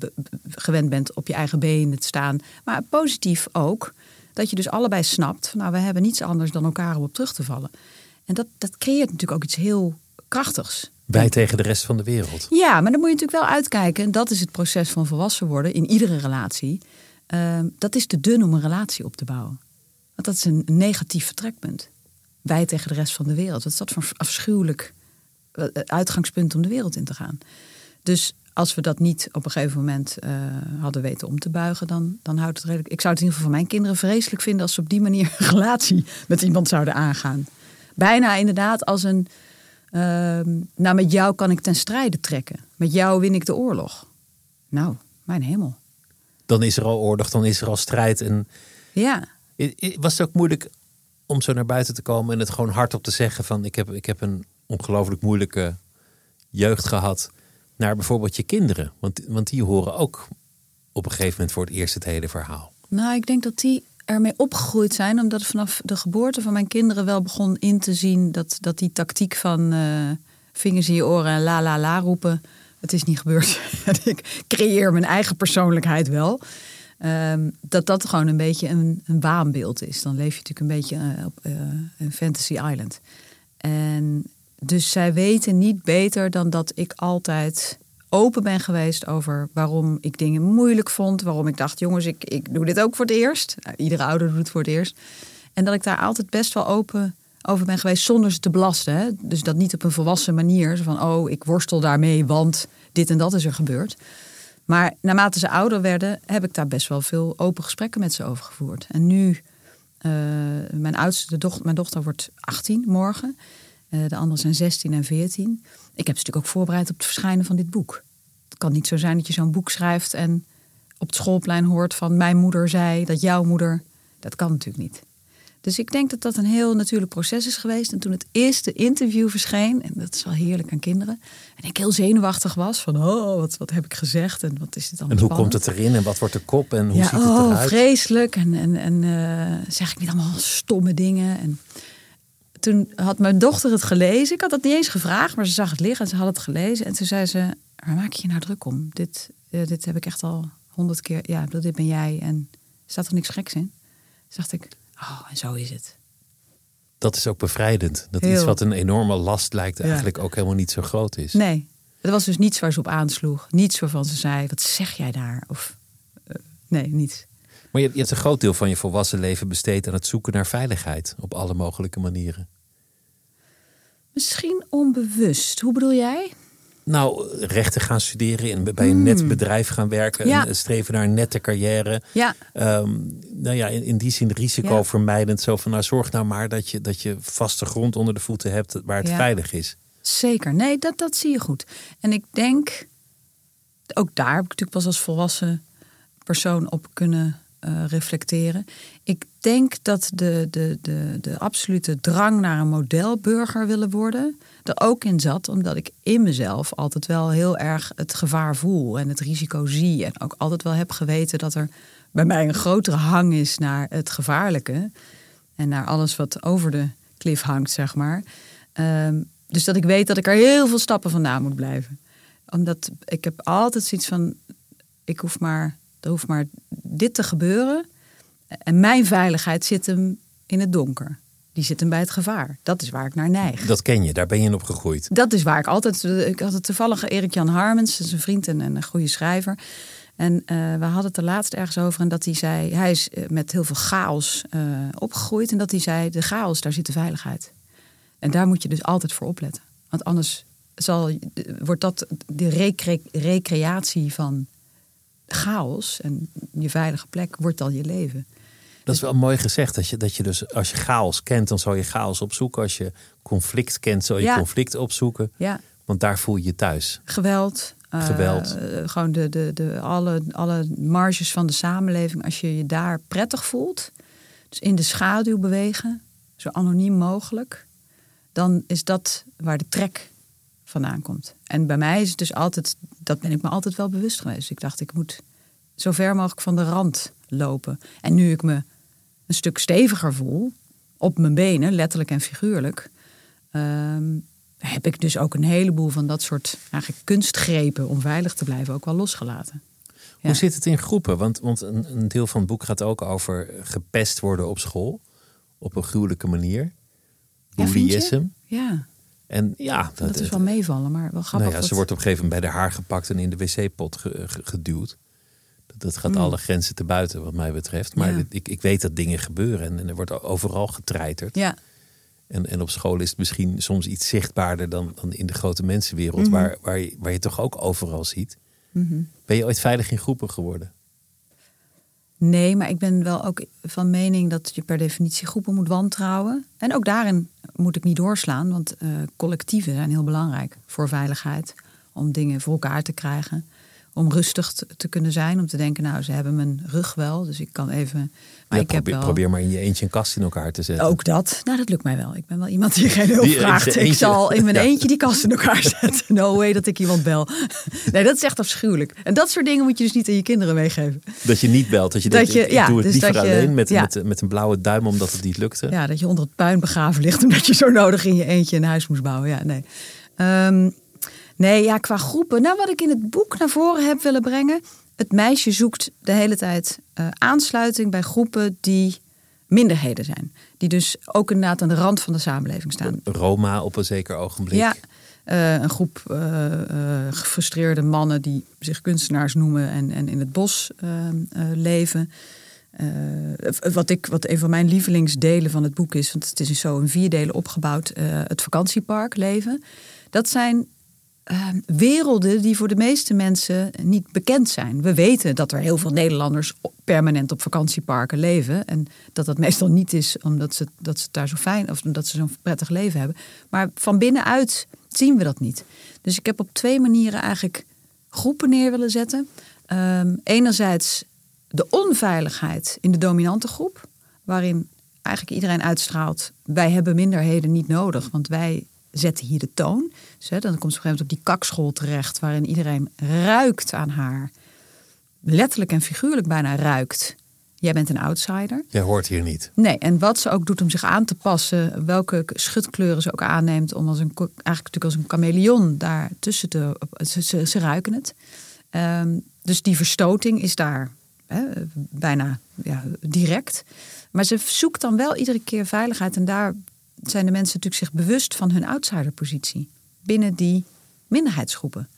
gewend bent op je eigen benen te staan. Maar positief ook dat je dus allebei snapt, nou we hebben niets anders dan elkaar op terug te vallen. En dat, dat creëert natuurlijk ook iets heel krachtigs. Wij tegen de rest van de wereld. Ja, maar dan moet je natuurlijk wel uitkijken. En dat is het proces van volwassen worden in iedere relatie. Uh, dat is te dun om een relatie op te bouwen. Want dat is een negatief vertrekpunt. Wij tegen de rest van de wereld. Wat is dat voor afschuwelijk eh, uitgangspunt om de wereld in te gaan? Dus als we dat niet op een gegeven moment uh, hadden weten om te buigen, dan, dan houdt het redelijk. Ik zou het in ieder geval van mijn kinderen vreselijk vinden als ze op die manier een relatie met iemand zouden aangaan. Bijna inderdaad als een Ehm, nou, met jou kan ik ten strijde trekken. Met jou win ik de oorlog. Nou, mijn hemel. Dan is er al oorlog, dan is er al strijd. En ja. Was het ook moeilijk om zo naar buiten te komen en het gewoon hardop te zeggen van ik heb, ik heb een ongelooflijk moeilijke jeugd gehad naar bijvoorbeeld je kinderen? Want, want die horen ook op een gegeven moment voor het eerst het hele verhaal. Nou, ik denk dat die ermee opgegroeid zijn, omdat vanaf de geboorte van mijn kinderen wel begon in te zien dat, dat die tactiek van uh, vingers in je oren en la la la roepen, het is niet gebeurd. ik creëer mijn eigen persoonlijkheid wel. Um, dat dat gewoon een beetje een, een waanbeeld is. Dan leef je natuurlijk een beetje uh, op uh, een fantasy island. En dus zij weten niet beter dan dat ik altijd open ben geweest over waarom ik dingen moeilijk vond. Waarom ik dacht, jongens, ik, ik doe dit ook voor het eerst. Nou, iedere ouder doet het voor het eerst. En dat ik daar altijd best wel open over ben geweest zonder ze te belasten. Dus dat niet op een volwassen manier. Van, oh, ik worstel daarmee, want dit en dat is er gebeurd. Maar naarmate ze ouder werden, heb ik daar best wel veel open gesprekken met ze over gevoerd. En nu, uh, mijn oudste dochter, mijn dochter wordt 18 morgen. Uh, de anderen zijn 16 en 14. Ik heb ze natuurlijk ook voorbereid op het verschijnen van dit boek. Het kan niet zo zijn dat je zo'n boek schrijft en op het schoolplein hoort van mijn moeder zei dat jouw moeder. Dat kan natuurlijk niet. Dus ik denk dat dat een heel natuurlijk proces is geweest. En toen het eerste interview verscheen, en dat is wel heerlijk aan kinderen, en ik heel zenuwachtig was van, oh, wat, wat heb ik gezegd en wat is dit dan? En hoe komt het erin en wat wordt de kop en hoe ja, ziet het oh, eruit? vreselijk en, en, en uh, zeg ik niet allemaal stomme dingen. En toen had mijn dochter het gelezen. Ik had het niet eens gevraagd, maar ze zag het liggen en ze had het gelezen. En toen zei ze, waar maak je je nou druk om? Dit, uh, dit heb ik echt al honderd keer. Ja, dit ben jij. En staat er niks geks in? Toen dacht ik, oh, en zo is het. Dat is ook bevrijdend. Dat iets wat een enorme last lijkt eigenlijk ook helemaal niet zo groot is. Nee, het was dus niets waar ze op aansloeg. Niets waarvan ze zei, wat zeg jij daar? Of uh, nee, niets. Maar je, je hebt een groot deel van je volwassen leven besteed aan het zoeken naar veiligheid op alle mogelijke manieren. Misschien onbewust. Hoe bedoel jij? Nou, rechten gaan studeren, en bij een net bedrijf gaan werken, Ja. en streven naar een nette carrière. Ja, Ehm, nou ja, in, in die zin risicovermijdend. Zo van, nou zorg nou maar dat je, dat je vaste grond onder de voeten hebt waar het Ja. veilig is. zeker. Nee, dat, dat zie je goed. En ik denk, ook daar heb ik natuurlijk pas als volwassen persoon op kunnen reflecteren. Ik denk dat de, de, de, de absolute drang naar een modelburger willen worden er ook in zat, omdat ik in mezelf altijd wel heel erg het gevaar voel en het risico zie. En ook altijd wel heb geweten dat er bij mij een grotere hang is naar het gevaarlijke en naar alles wat over de klif hangt, zeg maar. Ehm, dus dat ik weet dat ik er heel veel stappen vandaan moet blijven. Omdat ik heb altijd zoiets van, ik hoef maar, er hoeft maar dit te gebeuren. En mijn veiligheid zit hem in het donker. Die zit hem bij het gevaar. Dat is waar ik naar neig. Dat ken je, daar ben je in opgegroeid. Dat is waar ik altijd. Ik had het toevallig Erik-Jan Harmens, dat is een vriend en een goede schrijver. En eh, we hadden het er laatst ergens over. En dat hij zei: hij is eh, met heel veel chaos eh, opgegroeid. En dat hij zei: de chaos, daar zit de veiligheid. En daar moet je dus altijd voor opletten. Want anders zal, wordt dat de recre- recreatie van chaos. En je veilige plek wordt dan je leven. Dat is wel mooi gezegd. Dat je, dat je dus als je chaos kent, dan zal je chaos opzoeken. Als je conflict kent, zal je Ja. conflict opzoeken. Ja, Want daar voel je je thuis. geweld. eh, Geweld. gewoon de, de, de, alle, alle marges van de samenleving. Als je je daar prettig voelt. Dus in de schaduw bewegen. Zo anoniem mogelijk. Dan is dat waar de trek vandaan komt. En bij mij is het dus altijd, dat ben ik me altijd wel bewust geweest. Ik dacht, ik moet zo ver mogelijk van de rand lopen. En nu ik me een stuk steviger voel, op mijn benen, letterlijk en figuurlijk, ehm, heb ik dus ook een heleboel van dat soort eigenlijk kunstgrepen om veilig te blijven ook wel losgelaten. Hoe zit het in groepen? Want, want een, een, deel van het boek gaat ook over gepest worden op school. Op een gruwelijke manier. Bullyism. Ja, ja. En ja, dat, is wel meevallen, maar wel grappig. Nou ja, ze wordt op een gegeven moment bij de haar gepakt en in de wc-pot geduwd. Dat gaat hmm. alle grenzen te buiten, wat mij betreft. Maar ik, ik weet dat dingen gebeuren en, en, er wordt overal getreiterd. Ja. En, en op school is het misschien soms iets zichtbaarder dan, dan in de grote mensenwereld, mhm. waar, waar, je, waar je toch ook overal ziet. Mhm. Ben je ooit veilig in groepen geworden? Nee, maar ik ben wel ook van mening dat je per definitie groepen moet wantrouwen. En ook daarin moet ik niet doorslaan, want uh, collectieven zijn heel belangrijk voor veiligheid. Om dingen voor elkaar te krijgen om rustig te kunnen zijn. Om te denken, nou, ze hebben mijn rug wel. Dus ik kan even. Maar ik probeer, heb wel... probeer maar in je eentje een kast in elkaar te zetten. Ook dat. Nou, dat lukt mij wel. Ik ben wel iemand die geen hulp vraagt. Ik zal in mijn eentje die kast in elkaar zetten. No way dat ik iemand bel. Nee, dat is echt afschuwelijk. En dat soort dingen moet je dus niet aan je kinderen meegeven. Dat je niet belt. Dat je, dat je ja, doe het dus liever alleen met, met, met een blauwe duim omdat het niet lukte. Ja, dat je onder het puin begraven ligt omdat je zo nodig in je eentje een huis moest bouwen. Ja, nee. Um, Nee, ja, qua groepen. Nou, wat ik in het boek naar voren heb willen brengen. Het meisje zoekt de hele tijd uh, aansluiting bij groepen die minderheden zijn. Die dus ook inderdaad aan de rand van de samenleving staan. Roma op een zeker ogenblik. Ja, uh, een groep uh, gefrustreerde mannen die zich kunstenaars noemen en, en in het bos leven. wat, ik, wat een van mijn lievelingsdelen van het boek is, want het is zo in vier delen opgebouwd, het vakantiepark leven. Dat zijn Ehm, werelden die voor de meeste mensen niet bekend zijn. We weten dat er heel veel Nederlanders permanent op vakantieparken leven. En dat dat meestal niet is omdat ze, dat ze daar zo fijn of omdat ze zo'n prettig leven hebben. Maar van binnenuit zien we dat niet. Dus ik heb op twee manieren eigenlijk groepen neer willen zetten. Um, enerzijds de onveiligheid in de dominante groep, waarin eigenlijk iedereen uitstraalt: wij hebben minderheden niet nodig, want wij zetten hier de toon. Dus, hè, dan komt ze op een gegeven moment op die kakschool terecht, waarin iedereen ruikt aan haar. Letterlijk en figuurlijk bijna ruikt. Jij bent een outsider. Jij hoort hier niet. Nee, en wat ze ook doet om zich aan te passen, welke schutkleuren ze ook aanneemt, om als een, eigenlijk natuurlijk als een chameleon daar tussen te. Ze, ze, ruiken het. Um, dus die verstoting is daar hè, bijna ja, direct. Maar ze zoekt dan wel iedere keer veiligheid. En daar zijn de mensen natuurlijk zich bewust van hun outsiderpositie binnen die minderheidsgroepen.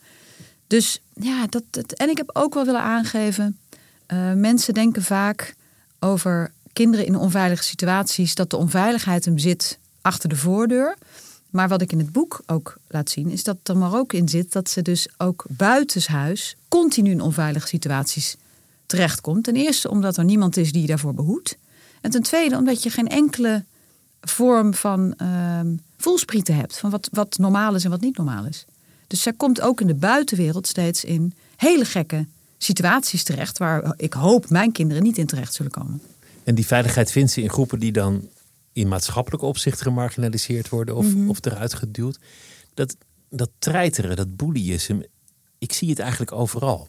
Dus ja, dat, en ik heb ook wel willen aangeven, uh, mensen denken vaak over kinderen in onveilige situaties dat de onveiligheid hem zit achter de voordeur. Maar wat ik in het boek ook laat zien, is dat er maar ook in zit dat ze dus ook buitenshuis continu in onveilige situaties terechtkomt. Ten eerste omdat er niemand is die je daarvoor behoedt. En ten tweede omdat je geen enkele vorm van uh, voelsprieten hebt. Van wat, wat normaal is en wat niet normaal is. Dus zij komt ook in de buitenwereld steeds in hele gekke situaties terecht. Waar ik hoop mijn kinderen niet in terecht zullen komen. En die veiligheid vindt ze in groepen die dan in maatschappelijk opzicht gemarginaliseerd worden of, mhm. of eruit geduwd. Dat, dat treiteren, dat bullyisme, ik zie het eigenlijk overal.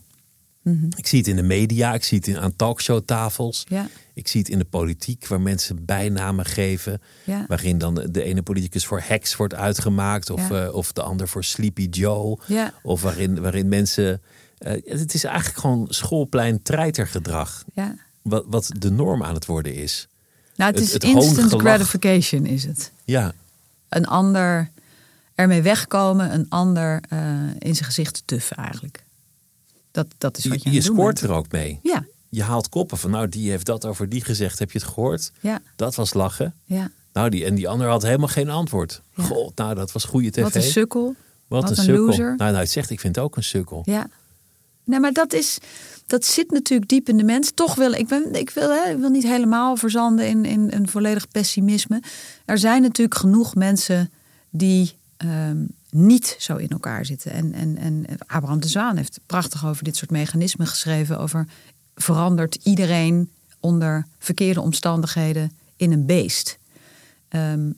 Mhm. Ik zie het in de media, ik zie het in, aan talkshowtafels. Ja. Ik zie het in de politiek, waar mensen bijnamen geven. Waarin dan de, ene politicus voor heks wordt uitgemaakt. Of, eh, of de ander voor Sleepy Joe. Of waarin, waarin mensen... Uh, het is eigenlijk gewoon schoolplein treitergedrag. Wat, wat de norm aan het worden is. Nou, het, is instant gratification is het. Ja. Een ander ermee wegkomen, een ander uh, in zijn gezicht tuffen eigenlijk. Dat, dat is wat je, je, je scoort er ook mee. Ja. Je haalt koppen van, nou, die heeft dat over die gezegd. Heb je het gehoord? Ja. Dat was lachen. Ja. Nou, die, en die ander had helemaal geen antwoord. Ja. God, nou, dat was goede tv. Wat een sukkel. Wat, Wat een, een, sukkel. loser. Nou, nou, het zegt, ik vind het ook een sukkel. Ja. Nee, maar dat is, dat zit natuurlijk diep in de mens. Toch wil ik, ben, ik, wil, hè, ik wil niet helemaal verzanden in, in een volledig pessimisme. Er zijn natuurlijk genoeg mensen die um, niet zo in elkaar zitten. En, en, en Abraham de Zwaan heeft prachtig over dit soort mechanismen geschreven. Over verandert iedereen onder verkeerde omstandigheden in een beest. Um,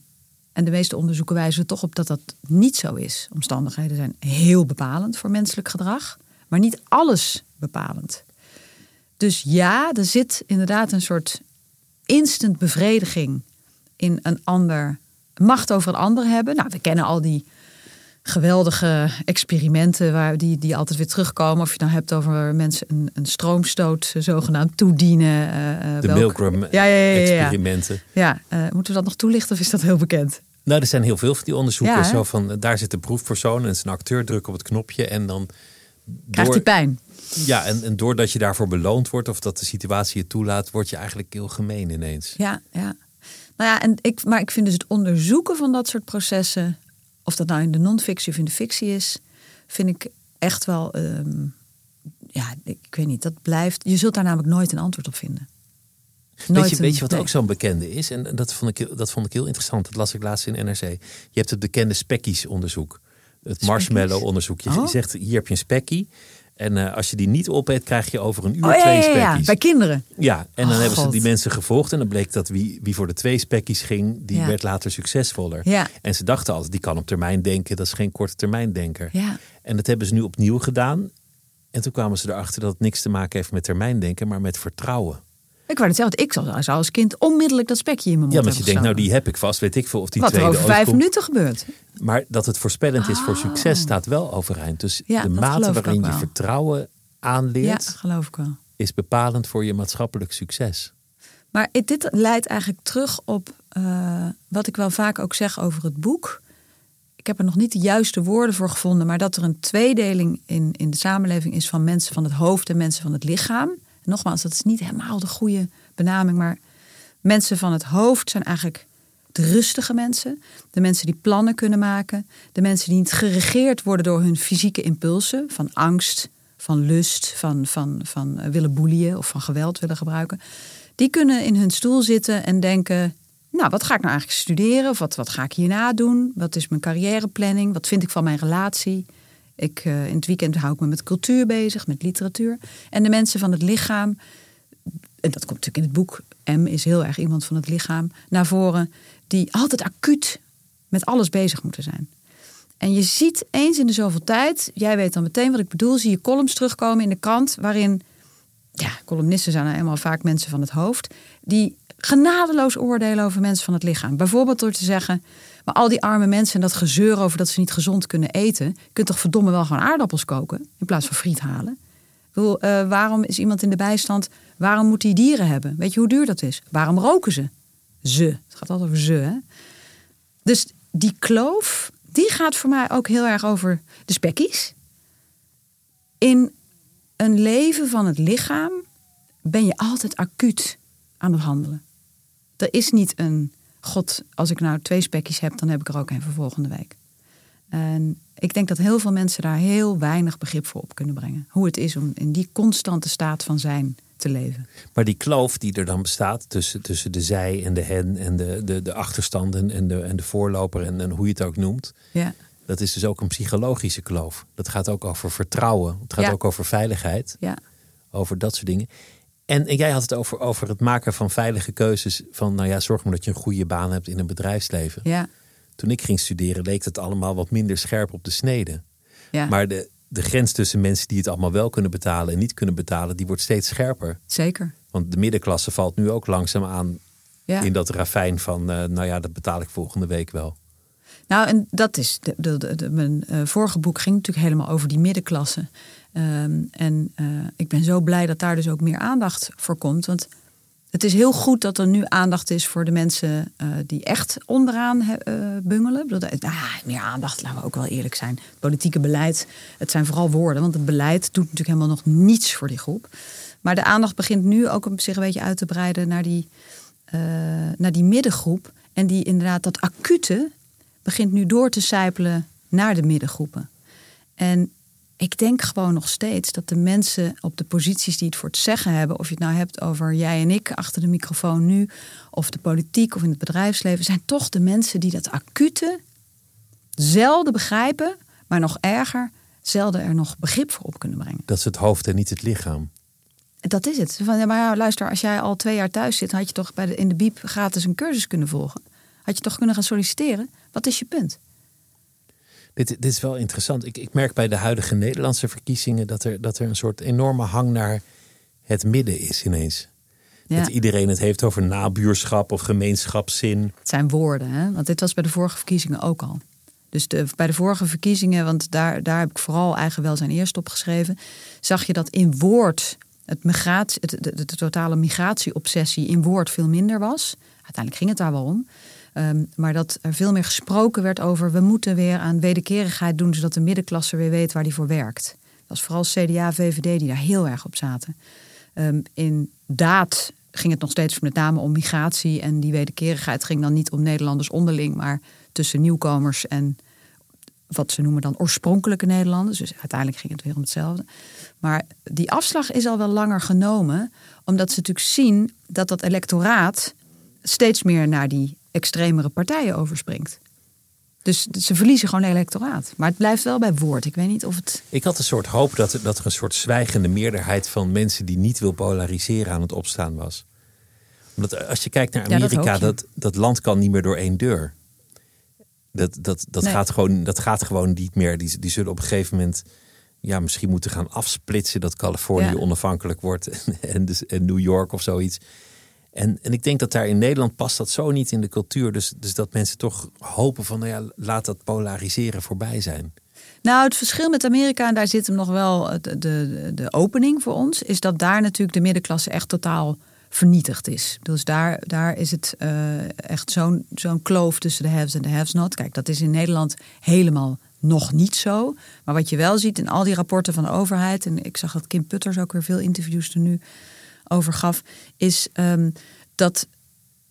En de meeste onderzoeken wijzen toch op dat dat niet zo is. Omstandigheden zijn heel bepalend voor menselijk gedrag, maar niet alles bepalend. Dus ja, er zit inderdaad een soort instant bevrediging in een ander, macht over een ander hebben. Nou, we kennen al die geweldige experimenten waar die, die altijd weer terugkomen. Of je het nou hebt over mensen een, een stroomstoot eh, zogenaamd toedienen. Uh, de Milgram ja, ja, ja, experimenten. Ja, uh, moeten we dat nog toelichten of is dat heel bekend? Nou, er zijn heel veel van die onderzoeken. zo van, daar zit de proefpersoon en is een acteur, druk op het knopje en dan... Krijgt hij pijn. Ja, en, en doordat je daarvoor beloond wordt of dat de situatie je toelaat, word je eigenlijk heel gemeen ineens. Ja, ja. Nou ja, en ik, maar ik vind dus het onderzoeken van dat soort processen of dat nou in de non-fictie of in de fictie is, vind ik echt wel. Ehm, ja, ik weet niet, dat blijft. Je zult daar namelijk nooit een antwoord op vinden. weet, je, weet je wat ook zo'n bekende is? En dat vond, ik, dat vond ik heel interessant. Dat las ik laatst in NRC. Je hebt het bekende Spekkies-onderzoek. Het marshmallow-onderzoek. Je oh. zegt, hier heb je een spekkie. En uh, als je die niet opeet, krijg je over een uur oh, twee ja, spekkies. Ja, bij kinderen. Ja, en dan oh, hebben ze die mensen gevolgd. En dan bleek dat wie, wie voor de twee spekkies ging, die werd later succesvoller. Ja. En ze dachten altijd, die kan op termijn denken. Dat is geen korte termijn denker. Ja. En dat hebben ze nu opnieuw gedaan. En toen kwamen ze erachter dat het niks te maken heeft met termijn denken, maar met vertrouwen. Ik wou het zeggen, want ik zou, als kind onmiddellijk dat spekje in mijn mond Ja, maar je denkt, nou die heb ik vast, weet ik veel of die Wat tweede er over vijf minuten gebeurt. Maar dat het voorspellend is voor succes Oh. staat wel overeind. Dus Ja, de mate waarin je vertrouwen aanleert, Ja, geloof ik wel. is bepalend voor je maatschappelijk succes. Maar dit leidt eigenlijk terug op eh, wat ik wel vaak ook zeg over het boek. Ik heb er nog niet de juiste woorden voor gevonden, maar dat er een tweedeling in, in de samenleving is van mensen van het hoofd en mensen van het lichaam. Nogmaals, dat is niet helemaal de goede benaming, maar mensen van het hoofd zijn eigenlijk de rustige mensen, de mensen die plannen kunnen maken, de mensen die niet geregeerd worden door hun fysieke impulsen van angst, van lust, van, van, van eh, willen boeien of van geweld willen gebruiken. Die kunnen in hun stoel zitten en denken: Nou, wat ga ik nou eigenlijk studeren? Of wat, wat ga ik hierna doen? Wat is mijn carrièreplanning? Wat vind ik van mijn relatie? Ik, eh, in het weekend hou ik me met cultuur bezig, met literatuur. En de mensen van het lichaam, en dat komt natuurlijk in het boek, M is heel erg iemand van het lichaam, naar voren, die altijd acuut met alles bezig moeten zijn. En je ziet eens in de zoveel tijd, jij weet dan meteen wat ik bedoel, zie je columns terugkomen in de krant waarin, ja, columnisten zijn nou eenmaal vaak mensen van het hoofd, die genadeloos oordelen over mensen van het lichaam. Bijvoorbeeld door te zeggen, maar al die arme mensen en dat gezeur over dat ze niet gezond kunnen eten, je kunt toch verdomme wel gewoon aardappels koken in plaats van friet halen. Ik eh, waarom is iemand in de bijstand? Waarom moet hij dieren hebben? Weet je hoe duur dat is? Waarom roken ze? Ze. Het gaat altijd over ze. Hè? Dus die kloof, die gaat voor mij ook heel erg over de spekkies. In een leven van het lichaam ben je altijd acuut aan het handelen. Er is niet een, god, als ik nou twee spekkies heb, dan heb ik er ook een voor volgende week. En ik denk dat heel veel mensen daar heel weinig begrip voor op kunnen brengen. Hoe het is om in die constante staat van zijn te leven. Maar die kloof die er dan bestaat tussen, tussen de zij en de hen en de, de, de achterstanden en de, en de voorloper en, en hoe je het ook noemt. Ja, Dat is dus ook een psychologische kloof. Dat gaat ook over vertrouwen. Het gaat Ja. ook over veiligheid. ja, Over dat soort dingen. En, en jij had het over, over het maken van veilige keuzes. Van nou ja, zorg maar dat je een goede baan hebt in een bedrijfsleven. ja, Toen ik ging studeren leek het allemaal wat minder scherp op de snede. ja. Maar de, de grens tussen mensen die het allemaal wel kunnen betalen en niet kunnen betalen, die wordt steeds scherper. zeker. Want de middenklasse valt nu ook langzaam aan Ja. in dat ravijn van, eh, nou ja, dat betaal ik volgende week wel. Nou, en dat is. De, de, de- de- mijn eh, vorige boek ging natuurlijk helemaal over die middenklasse. Ehm, en eh, ik ben zo blij dat daar dus ook meer aandacht voor komt. Want het is heel goed dat er nu aandacht is voor de mensen eh, die echt onderaan eh, bungelen. Ah, meer aandacht, laten we ook wel eerlijk zijn. Politieke beleid, het zijn vooral woorden. Want het beleid doet natuurlijk helemaal nog niets voor die groep. Maar de aandacht begint nu ook om zich een beetje uit te breiden naar die, naar die middengroep. En die inderdaad, dat acute begint nu door te sijpelen naar de middengroepen. En ik denk gewoon nog steeds dat de mensen op de posities die het voor het zeggen hebben, of je het nou hebt over jij en ik achter de microfoon nu, of de politiek of in het bedrijfsleven, zijn toch de mensen die dat acute zelden begrijpen, maar nog erger, zelden er nog begrip voor op kunnen brengen. Dat is het hoofd en niet het lichaam. Dat is het. Van, ja, maar ja, luister, als jij al twee jaar thuis zit, had je toch bij de, in de biep gratis een cursus kunnen volgen. Had je toch kunnen gaan solliciteren? Wat is je punt? Dit, dit is wel interessant. Ik, ik merk bij de huidige Nederlandse verkiezingen dat er, dat er een soort enorme hang naar het midden is ineens. Dat iedereen het heeft over nabuurschap of gemeenschapszin. Het zijn woorden, hè? want dit was bij de vorige verkiezingen ook al. Dus de, bij de vorige verkiezingen, want daar, daar heb ik vooral eigen welzijn eerst op geschreven, zag je dat in woord het migratie, de, de, totale migratieobsessie in woord veel minder was. Uiteindelijk ging het daar wel om. Ehm, maar dat er veel meer gesproken werd over we moeten weer aan wederkerigheid doen, zodat de middenklasse weer weet waar die voor werkt. Dat was vooral CDA, VVD die daar heel erg op zaten. Um, in daad ging het nog steeds met name om migratie. En die wederkerigheid ging dan niet om Nederlanders onderling, maar tussen nieuwkomers en wat ze noemen dan oorspronkelijke Nederlanders. Dus uiteindelijk ging het weer om hetzelfde. Maar die afslag is al wel langer genomen, omdat ze natuurlijk zien dat dat electoraat steeds meer naar die extremere partijen overspringt. Dus ze verliezen gewoon electoraat. Maar het blijft wel bij woord. Ik weet niet of het. Ik had een soort hoop dat er, dat er een soort zwijgende meerderheid van mensen die niet wil polariseren aan het opstaan was. Omdat als je kijkt naar Amerika, dat, dat, land kan niet meer door één deur. Dat, dat, dat, gaat, gewoon, dat gaat gewoon niet meer. Die, die zullen op een gegeven moment ja, misschien moeten gaan afsplitsen dat Californië onafhankelijk wordt en, dus, en New York of zoiets. En, en ik denk dat daar in Nederland past dat zo niet in de cultuur. Dus, dus dat mensen toch hopen van, nou ja, laat dat polariseren voorbij zijn. Nou, het verschil met Amerika, en daar zit hem nog wel de, de, de opening voor ons, is dat daar natuurlijk de middenklasse echt totaal vernietigd is. Dus daar, daar is het uh, echt zo'n zo'n kloof tussen de haves en de haves not. Kijk, dat is in Nederland helemaal nog niet zo. Maar wat je wel ziet in al die rapporten van de overheid, en ik zag dat Kim Putters ook weer veel interviews er nu over gaf, is ehm, dat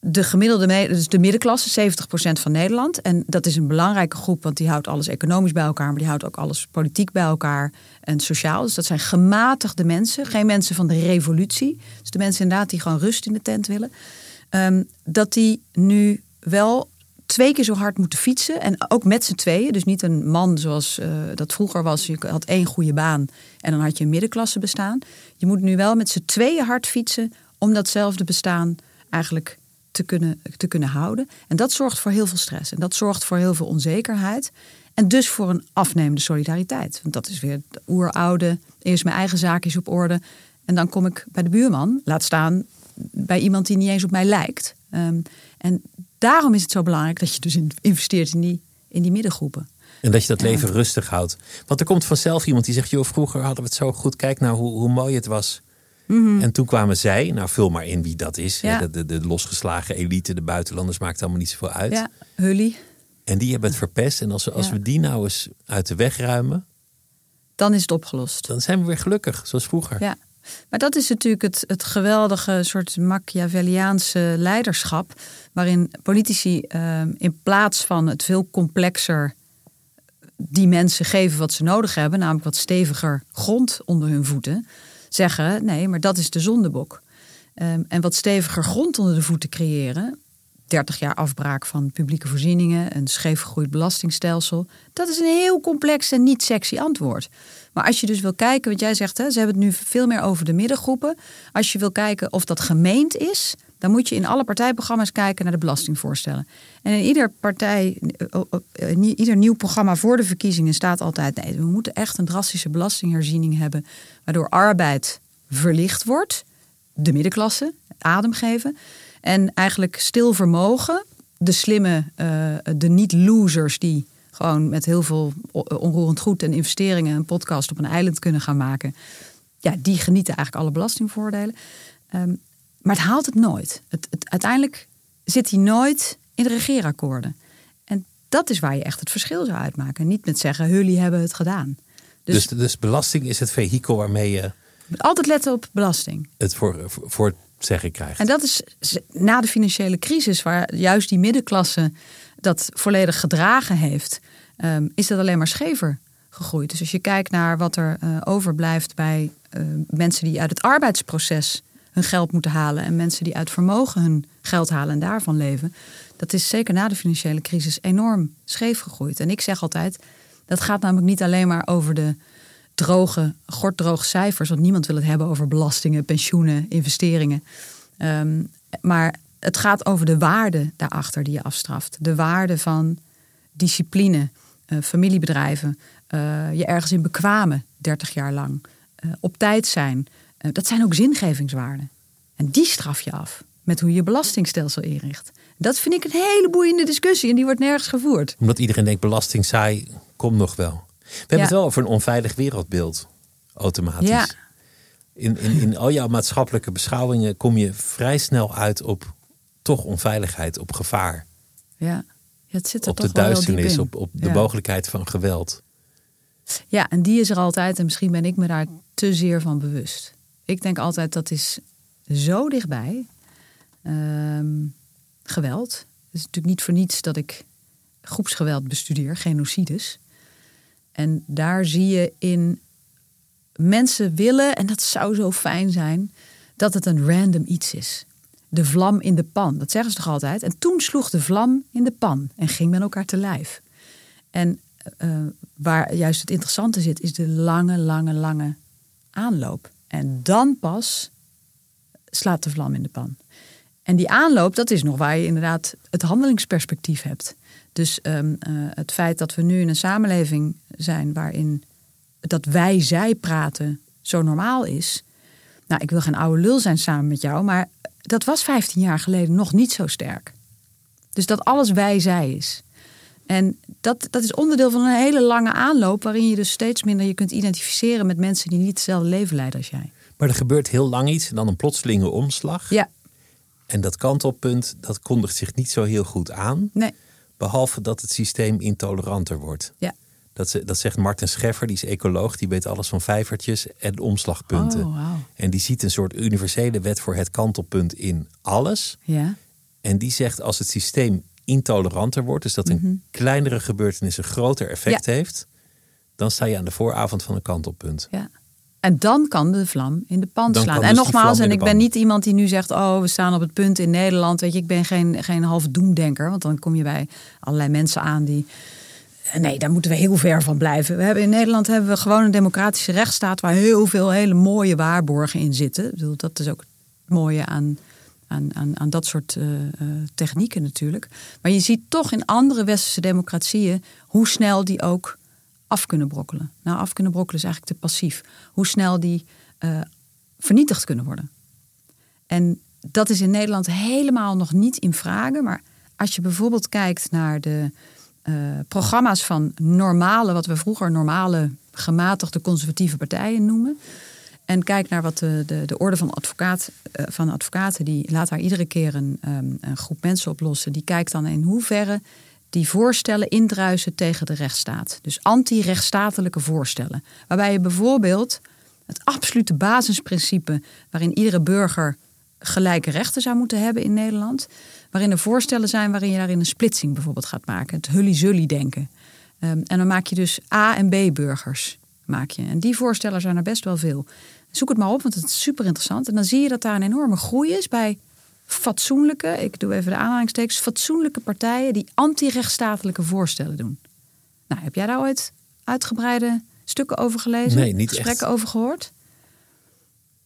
de gemiddelde, dus de middenklasse, 70% van Nederland. En dat is een belangrijke groep, want die houdt alles economisch bij elkaar, maar die houdt ook alles politiek bij elkaar en sociaal. Dus dat zijn gematigde mensen, geen mensen van de revolutie. Dus de mensen inderdaad die gewoon rust in de tent willen. Ehm, dat die nu wel twee keer zo hard moeten fietsen. En ook met z'n tweeën. Dus niet een man zoals uh, dat vroeger was. Je had één goede baan en dan had je een middenklasse bestaan. Je moet nu wel met z'n tweeën hard fietsen om datzelfde bestaan eigenlijk te kunnen, te kunnen houden. En dat zorgt voor heel veel stress. En dat zorgt voor heel veel onzekerheid. En dus voor een afnemende solidariteit. Want dat is weer de oeroude. Eerst mijn eigen zaakjes op orde. En dan kom ik bij de buurman. Laat staan bij iemand die niet eens op mij lijkt. Um, en daarom is het zo belangrijk dat je dus investeert in die, in die middengroepen. En dat je dat leven rustig houdt. Want er komt vanzelf iemand die zegt: joh, vroeger hadden we het zo goed. Kijk nou hoe, hoe mooi het was. Mhm. En toen kwamen zij, nou vul maar in wie dat is. Ja. De, de, de, losgeslagen elite, de buitenlanders, maakt allemaal niet zoveel uit. Ja, Hully. En die hebben het verpest. En als, we, als we die nou eens uit de weg ruimen. Dan is het opgelost. Dan zijn we weer gelukkig, zoals vroeger. Ja. Maar dat is natuurlijk het, het geweldige soort Machiavelliaanse leiderschap. Waarin politici uh, in plaats van het veel complexer die mensen geven wat ze nodig hebben, namelijk wat steviger grond onder hun voeten, zeggen: nee, maar dat is de zondebok. Um, en wat steviger grond onder de voeten creëren, 30 jaar afbraak van publieke voorzieningen, een scheef gegroeid belastingstelsel, dat is een heel complex en niet sexy antwoord. Maar als je dus wil kijken, want jij zegt, hè, ze hebben het nu veel meer over de middengroepen. Als je wil kijken of dat gemeend is, dan moet je in alle partijprogramma's kijken naar de belastingvoorstellen. En in ieder partij, eh, eh, in ieder nieuw programma voor de verkiezingen staat altijd: nee, we moeten echt een drastische belastingherziening hebben, waardoor arbeid verlicht wordt, de middenklasse, adem geven. En eigenlijk stil vermogen, de slimme, uh, de niet-losers die gewoon met heel veel onroerend goed en investeringen een podcast op een eiland kunnen gaan maken. Ja, die genieten eigenlijk alle belastingvoordelen. Um, maar het haalt het nooit. Het, het, uiteindelijk zit hij nooit in de regeerakkoorden. En dat is waar je echt het verschil zou uitmaken. Niet met zeggen, jullie hebben het gedaan. Dus, dus, dus belasting is het vehikel waarmee je... Altijd letten op belasting. Het voor, voor zeggen krijgt. En dat is na de financiële crisis, waar juist die middenklasse dat volledig gedragen heeft, ehm, is dat alleen maar schever gegroeid. Dus als je kijkt naar wat er uh, overblijft bij uh, mensen die uit het arbeidsproces hun geld moeten halen en mensen die uit vermogen hun geld halen en daarvan leven, dat is zeker na de financiële crisis enorm scheef gegroeid. En ik zeg altijd, dat gaat namelijk niet alleen maar over de droge, gorddroge cijfers, want niemand wil het hebben over belastingen, pensioenen, investeringen. Um, maar het gaat over de waarde daarachter die je afstraft. De waarde van discipline, uh, familiebedrijven, uh, je ergens in bekwamen 30 jaar lang, uh, op tijd zijn. dat zijn ook zingevingswaarden. En die straf je af met hoe je je belastingstelsel inricht. Dat vind ik een hele boeiende discussie en die wordt nergens gevoerd. Omdat iedereen denkt belasting saai, komt nog wel. We hebben het wel over een onveilig wereldbeeld, automatisch. Ja. In, in, in al jouw maatschappelijke beschouwingen kom je vrij snel uit op toch onveiligheid, op gevaar. Ja, het zit er op toch de duisternis, op, op de mogelijkheid van geweld. Ja, en die is er altijd en misschien ben ik me daar te zeer van bewust. Ik denk altijd dat is zo dichtbij. Ehm, geweld. Het is natuurlijk niet voor niets dat ik groepsgeweld bestudeer, genocides. En daar zie je in mensen willen, en dat zou zo fijn zijn, dat het een random iets is. De vlam in de pan, dat zeggen ze toch altijd? En toen sloeg de vlam in de pan en ging men elkaar te lijf. En uh, waar juist het interessante zit, is de lange, lange, lange aanloop. En dan pas slaat de vlam in de pan. En die aanloop, dat is nog waar je inderdaad het handelingsperspectief hebt. Dus um, uh, het feit dat we nu in een samenleving zijn waarin dat wij-zij praten zo normaal is. Nou, ik wil geen oude lul zijn samen met jou, maar dat was 15 jaar geleden nog niet zo sterk. Dus dat alles wij-zij is. En dat, dat is onderdeel van een hele lange aanloop, waarin je dus steeds minder je kunt identificeren met mensen die niet hetzelfde leven leiden als jij. Maar er gebeurt heel lang iets en dan een plotselinge omslag. Ja. En dat kantelpunt, dat kondigt zich niet zo heel goed aan. Nee. Behalve dat het systeem intoleranter wordt. Ja. Dat, dat zegt Martin Scheffer, die is ecoloog, die weet alles van vijvertjes en omslagpunten. Oh, wow. En die ziet een soort universele wet voor het kantelpunt in alles. Ja. En die zegt als het systeem intoleranter wordt, dus dat een Mhm. kleinere gebeurtenis een groter effect heeft, dan sta je aan de vooravond van een kantelpunt. Ja. En dan kan de vlam in de pan Dan slaan. En dus die nogmaals, en ik ben niet iemand die nu zegt: Oh, we staan op het punt in Nederland. Weet je, ik ben geen, geen half doemdenker. Want dan kom je bij allerlei mensen aan die. Nee, daar moeten we heel ver van blijven. We hebben in Nederland hebben we gewoon een democratische rechtsstaat waar heel veel hele mooie waarborgen in zitten. Ik bedoel, dat is ook het mooie aan, aan, aan, aan dat soort eh, eh, technieken natuurlijk. Maar je ziet toch in andere westerse democratieën hoe snel die ook af kunnen brokkelen. Nou, af kunnen brokkelen is eigenlijk te passief. Hoe snel die eh, vernietigd kunnen worden. En dat is in Nederland helemaal nog niet in vragen. Maar als je bijvoorbeeld kijkt naar de eh, programma's van normale, wat we vroeger normale, gematigde conservatieve partijen noemen. En kijk naar wat de, de, de orde van, advocaat, eh, van advocaten, die laat daar iedere keer een, ehm, een groep mensen oplossen. Die kijkt dan in hoeverre die voorstellen indruisen tegen de rechtsstaat. Dus anti-rechtsstatelijke voorstellen. Waarbij je bijvoorbeeld het absolute basisprincipe waarin iedere burger gelijke rechten zou moeten hebben in Nederland. Waarin er voorstellen zijn waarin je daarin een splitsing bijvoorbeeld gaat maken. Het hully-zully denken. Ehm, en dan maak je dus A- en B-burgers. Maak je. En die voorstellen zijn er best wel veel. Zoek het maar op, want het is super interessant. En dan zie je dat daar een enorme groei is bij fatsoenlijke, ik doe even de aanhalingstekens, fatsoenlijke partijen die anti-rechtsstatelijke voorstellen doen. Nou, heb jij daar ooit uitgebreide stukken over gelezen? Nee, niet Gesprekken echt. over gehoord?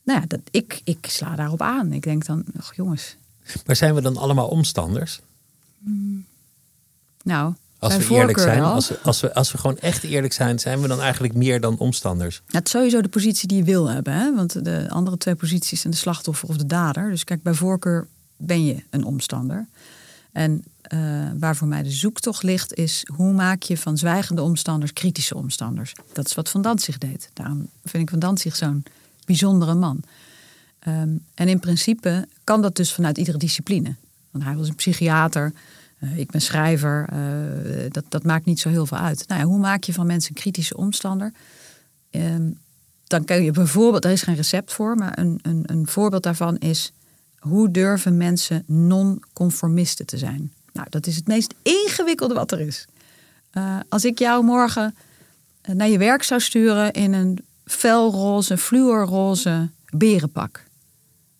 Nou ja, dat, ik, ik sla daarop aan. Ik denk dan, ach jongens, Maar zijn we dan allemaal omstanders? nou, Als we eerlijk zijn, als we, als, we, als we gewoon echt eerlijk zijn, zijn we dan eigenlijk meer dan omstanders? Het is sowieso de positie die je wil hebben. Hè? Want de andere twee posities zijn de slachtoffer of de dader. Dus kijk, bij voorkeur ben je een omstander. En eh, waar voor mij de zoektocht ligt, is hoe maak je van zwijgende omstanders kritische omstanders? Dat is wat Van Danzig deed. Daarom vind ik Van Danzig zo'n bijzondere man. Ehm, en in principe kan dat dus vanuit iedere discipline. Want hij was een psychiater, eh, ik ben schrijver. eh, dat, dat maakt niet zo heel veel uit. Nou ja, hoe maak je van mensen een kritische omstander? Ehm, dan kun je bijvoorbeeld, er is geen recept voor, maar een, een, een voorbeeld daarvan is hoe durven mensen non-conformisten te zijn? Nou, dat is het meest ingewikkelde wat er is. Eh, als ik jou morgen eh, naar je werk zou sturen in een felroze, fluorroze berenpak.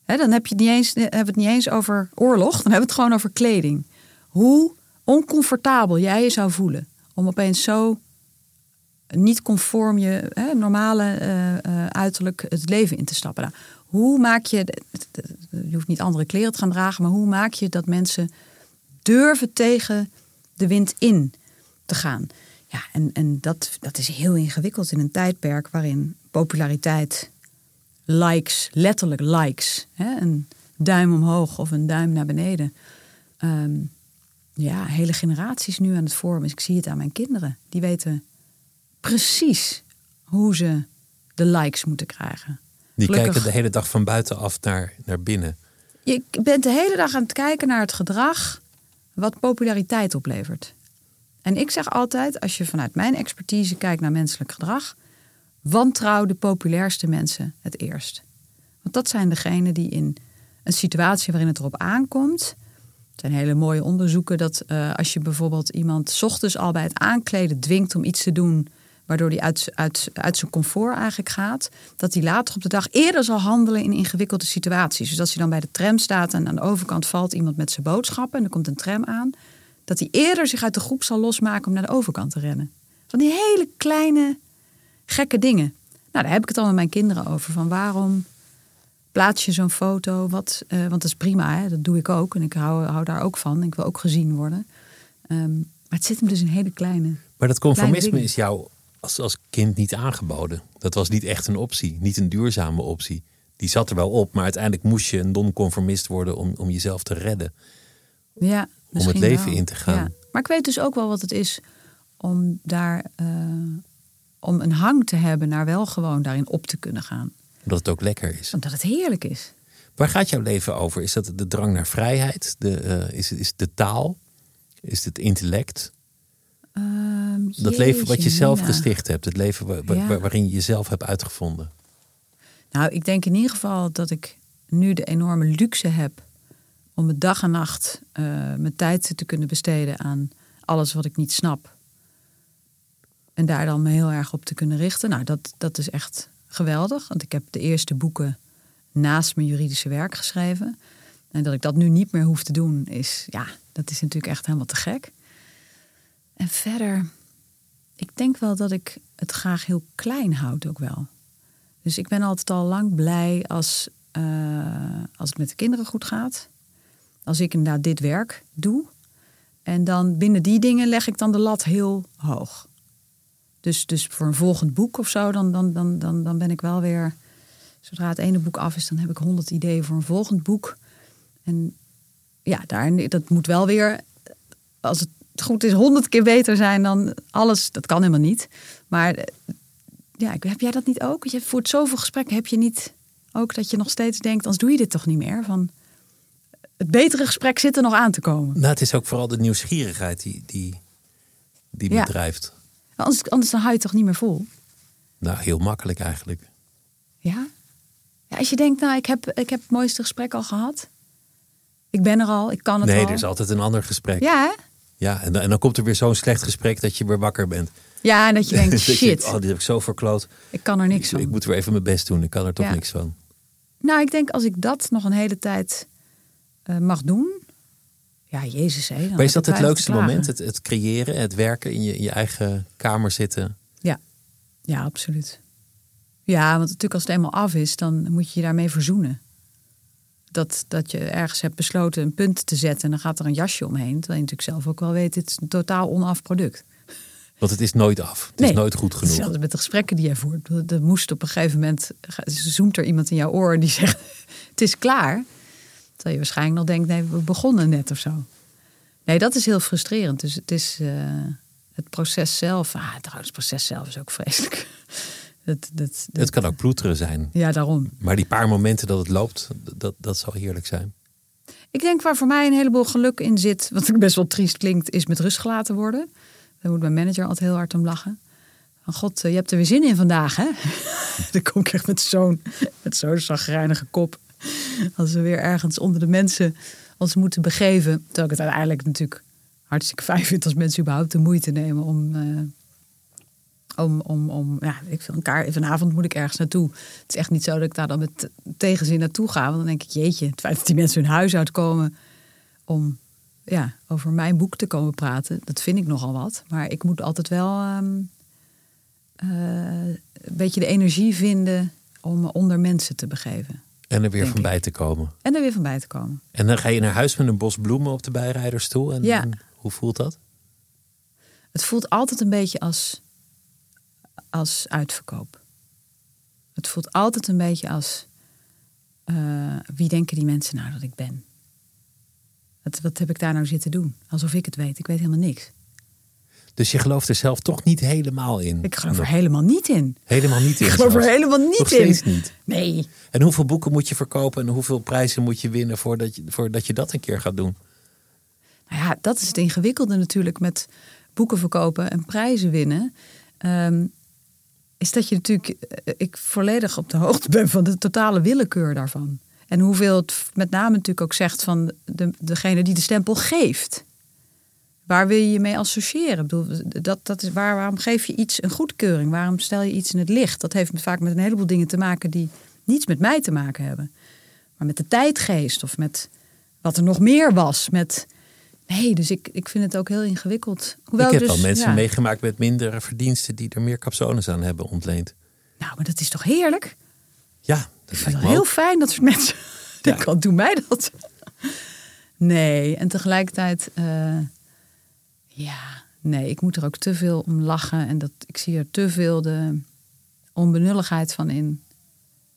Hè, dan heb je het niet eens, hebben we het niet eens over oorlog, dan hebben we het gewoon over kleding. Hoe oncomfortabel jij je zou voelen om opeens zo niet conform je hè, normale eh, eh, uiterlijk het leven in te stappen. Nou, hoe maak je, je hoeft niet andere kleren te gaan dragen, maar hoe maak je dat mensen durven tegen de wind in te gaan? Ja, en, en dat, dat is heel ingewikkeld in een tijdperk waarin populariteit, likes, letterlijk likes, hè, een duim omhoog of een duim naar beneden. Ehm, ja, hele generaties nu aan het vormen. Ik zie het aan mijn kinderen. Die weten precies hoe ze de likes moeten krijgen. Die kijken de hele dag van buitenaf naar, naar binnen. Je bent de hele dag aan het kijken naar het gedrag wat populariteit oplevert. En ik zeg altijd, als je vanuit mijn expertise kijkt naar menselijk gedrag, wantrouw de populairste mensen het eerst. Want dat zijn degenen die in een situatie waarin het erop aankomt. Het zijn hele mooie onderzoeken dat uh, als je bijvoorbeeld iemand s ochtends al bij het aankleden dwingt om iets te doen waardoor hij uit, uit, uit zijn comfort eigenlijk gaat, dat hij later op de dag eerder zal handelen in ingewikkelde situaties. Dus als hij dan bij de tram staat en aan de overkant valt iemand met zijn boodschappen en er komt een tram aan, dat hij eerder zich uit de groep zal losmaken om naar de overkant te rennen. Van die hele kleine, gekke dingen. Nou, daar heb ik het al met mijn kinderen over. Van waarom plaats je zo'n foto? Wat, uh, want dat is prima, hè? dat doe ik ook. En ik hou, hou daar ook van. Ik wil ook gezien worden. Um, maar het zit hem dus in hele kleine. Maar dat conformisme is jou als, als kind niet aangeboden. Dat was niet echt een optie, niet een duurzame optie. Die zat er wel op, maar uiteindelijk moest je een non-conformist worden om, om jezelf te redden. Ja, om het leven in te gaan. Ja. Maar ik weet dus ook wel wat het is om daar uh, om een hang te hebben naar wel gewoon daarin op te kunnen gaan. Omdat het ook lekker is. Omdat het heerlijk is. Waar gaat jouw leven over? Is dat de drang naar vrijheid? De, uh, is, is de taal? Is het intellect? Um, dat leven wat je zelf gesticht hebt, het leven waarin je jezelf hebt uitgevonden. Nou, ik denk in ieder geval dat ik nu de enorme luxe heb om met dag en nacht uh, mijn tijd te kunnen besteden aan alles wat ik niet snap. En daar dan me heel erg op te kunnen richten. Nou, dat, dat is echt geweldig. Want ik heb de eerste boeken naast mijn juridische werk geschreven. En dat ik dat nu niet meer hoef te doen, is ja, dat is natuurlijk echt helemaal te gek. En verder, ik denk wel dat ik het graag heel klein houd ook wel. Dus ik ben altijd al lang blij als, uh, als het met de kinderen goed gaat. Als ik inderdaad dit werk doe. En dan binnen die dingen leg ik dan de lat heel hoog. Dus, dus voor een volgend boek of zo, dan, dan, dan, dan, dan ben ik wel weer. Zodra het ene boek af is, dan heb ik honderd ideeën voor een volgend boek. En ja, daar, dat moet wel weer. Als het goed is, honderd keer beter zijn dan alles. Dat kan helemaal niet. Maar eh, ja, heb jij dat niet ook? Je voert zoveel gesprekken. Heb je niet ook dat je nog steeds denkt, anders doe je dit toch niet meer? Van, het betere gesprek zit er nog aan te komen. Nou, het is ook vooral de nieuwsgierigheid die, die, die bedrijft. Anders, anders dan hou je het toch niet meer vol? Nou, heel makkelijk eigenlijk. Ja? ja als je denkt, nou, ik heb, ik heb het mooiste gesprek al gehad. Ik ben er al, ik kan het nee, al. Nee, er is altijd een ander gesprek. Ja, hè? Ja, en, en dan komt er weer zo'n slecht gesprek dat je weer wakker bent. Ja, en dat je denkt, shit. oh, dit heb ik zo verkloot. Ik kan er niks van. Ik moet weer even mijn best doen. Ik kan er toch niks van. Nou, ik denk als ik dat nog een hele tijd uh, mag doen. Ja, Jezus. Hé, maar is dat het leukste moment? Het, het, creëren, het werken in je, in je eigen kamer zitten? Ja, ja, absoluut. Ja, want natuurlijk als het eenmaal af is, dan moet je je daarmee verzoenen. Dat, dat je ergens hebt besloten een punt te zetten en dan gaat er een jasje omheen. Terwijl je natuurlijk zelf ook wel weet, dit is een totaal onaf product. Want het is nooit af. Het is nooit goed genoeg. Hetzelfde met de gesprekken die jij voert. Er moest op een gegeven moment, zoemt er iemand in jouw oor en die zegt, het is klaar. Terwijl je waarschijnlijk nog denkt, nee, we begonnen net of zo. Nee, dat is heel frustrerend. Dus het is uh, het proces zelf. Ah, trouwens, het proces zelf is ook vreselijk. Dat, dat, het kan ook ploeteren zijn. Ja, daarom. Maar die paar momenten dat het loopt, dat, dat zal heerlijk zijn. Ik denk waar voor mij een heleboel geluk in zit, wat ik best wel triest klinkt, is met rust gelaten worden. Daar moet mijn manager altijd heel hard om lachen. Van god, eh, je hebt er weer zin in vandaag, hè? Dan kom ik echt met zo'n met zo'n zagrijnige kop. Als we weer ergens onder de mensen ons moeten begeven. Terwijl ik het uiteindelijk natuurlijk hartstikke fijn vind als mensen überhaupt de moeite nemen om. Uh, om, om, om, ja, ik vind elkaar, vanavond moet ik ergens naartoe. Het is echt niet zo dat ik daar dan met tegenzin naartoe ga. Want dan denk ik, jeetje, het feit dat die mensen hun huis uitkomen om ja, over mijn boek te komen praten, dat vind ik nogal wat. Maar ik moet altijd wel, um, een beetje de energie vinden om me onder mensen te begeven. En er weer van bij te komen. En er weer van bij te komen. En dan ga je naar huis met een bos bloemen op de bijrijdersstoel. En, Ja. en hoe voelt dat? Het voelt altijd een beetje als, als uitverkoop. Het voelt altijd een beetje als eh, wie denken die mensen nou dat ik ben? Wat, wat heb ik daar nou zitten doen? Alsof ik het weet. Ik weet helemaal niks. Dus je gelooft er zelf toch niet helemaal in? Ik geloof er helemaal niet in. helemaal niet in. Ik geloof er helemaal niet Nog in. steeds niet. Nee. En hoeveel boeken moet je verkopen en hoeveel prijzen moet je winnen voordat je, voordat je dat een keer gaat doen? Nou ja, dat is het ingewikkelde natuurlijk met boeken verkopen en prijzen winnen. Ehm, is dat je natuurlijk, eh, ik volledig op de hoogte ben van de totale willekeur daarvan. En hoeveel het met name natuurlijk ook zegt van de, degene die de stempel geeft. Waar wil je je mee associëren? Ik bedoel, dat, dat is waar, waarom geef je iets een goedkeuring? Waarom stel je iets in het licht? Dat heeft vaak met een heleboel dingen te maken die niets met mij te maken hebben. Maar met de tijdgeest of met wat er nog meer was. Met, nee, dus ik, ik vind het ook heel ingewikkeld. Hoewel ik heb dus, wel mensen ja. meegemaakt met mindere verdiensten die er meer capsones aan hebben ontleend. Nou, maar dat is toch heerlijk? Ja, dat Ik vind het heel ook. fijn dat soort mensen. Ja. Ja. Doe mij dat. Nee, en tegelijkertijd, eh, ja, nee, ik moet er ook te veel om lachen en dat ik zie er te veel de onbenulligheid van in.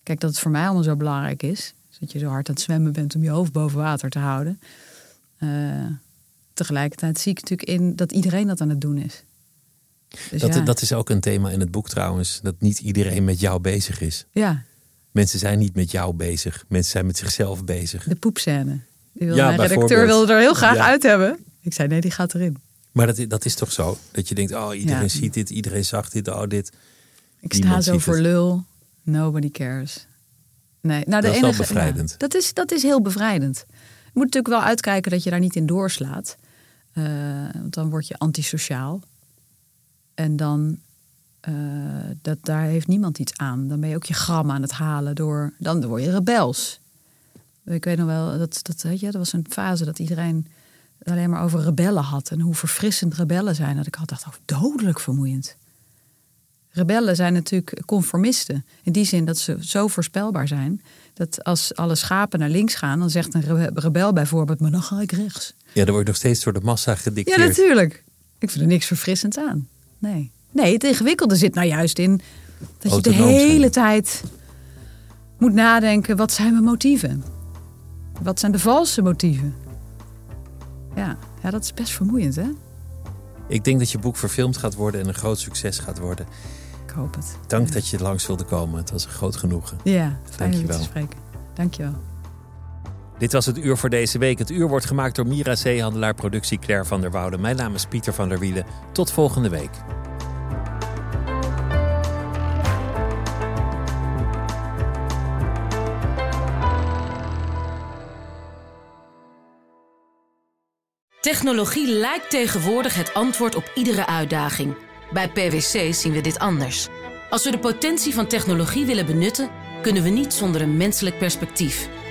Kijk, dat het voor mij allemaal zo belangrijk is, dat je zo hard aan het zwemmen bent om je hoofd boven water te houden. Eh, tegelijkertijd zie ik natuurlijk in dat iedereen dat aan het doen is. Dus Dat, ja, dat is ook een thema in het boek trouwens. Dat niet iedereen met jou bezig is. ja, Mensen zijn niet met jou bezig. Mensen zijn met zichzelf bezig. de poepscène. Die wilde Ja, mijn redacteur wilde er heel graag Ja. uit hebben. Ik zei nee, die gaat erin. Maar dat, dat is toch zo? Dat je denkt, oh, iedereen Ja. ziet dit, iedereen zag dit, oh, dit. Ik sta zo voor het. lul. Nobody cares. Nee, nou, de Dat is wel enige, bevrijdend. dat, is, dat is heel bevrijdend. Je moet natuurlijk wel uitkijken dat je daar niet in doorslaat. Eh, want dan word je antisociaal. En dan, eh, dat, daar heeft niemand iets aan. Dan ben je ook je gram aan het halen door, dan word je rebels. Ik weet nog wel, dat, dat, weet dat was een fase dat iedereen alleen maar over rebellen had. En hoe verfrissend rebellen zijn. Dat ik had dacht, oh, dodelijk vermoeiend. Rebellen zijn natuurlijk conformisten. In die zin dat ze zo voorspelbaar zijn. Dat als alle schapen naar links gaan, dan zegt een rebe- rebel bijvoorbeeld, maar dan ga ik rechts. Ja, er wordt nog steeds door de massa Ja, gedicteerd. natuurlijk. Ik vind er niks verfrissends aan. Nee. Nee, het ingewikkelde zit nou juist in dat je de zijn. hele tijd moet nadenken: wat zijn mijn motieven? Wat zijn de valse motieven? Ja, ja dat is best vermoeiend, hè? Ik denk dat je boek verfilmd gaat worden en een groot succes gaat worden. Ik hoop het. Dank dat je langs wilde komen. Het was een groot genoegen. Ja, fijn om je Dankjewel. te spreken. Dankjewel. Dit was het uur voor deze week. Het uur wordt gemaakt door Mira Zeehandelaar, productie Claire van der Woude. Mijn naam is Pieter van der Wielen. Tot volgende week. Technologie lijkt tegenwoordig het antwoord op iedere uitdaging. Bij PwC zien we dit anders. Als we de potentie van technologie willen benutten, kunnen we niet zonder een menselijk perspectief.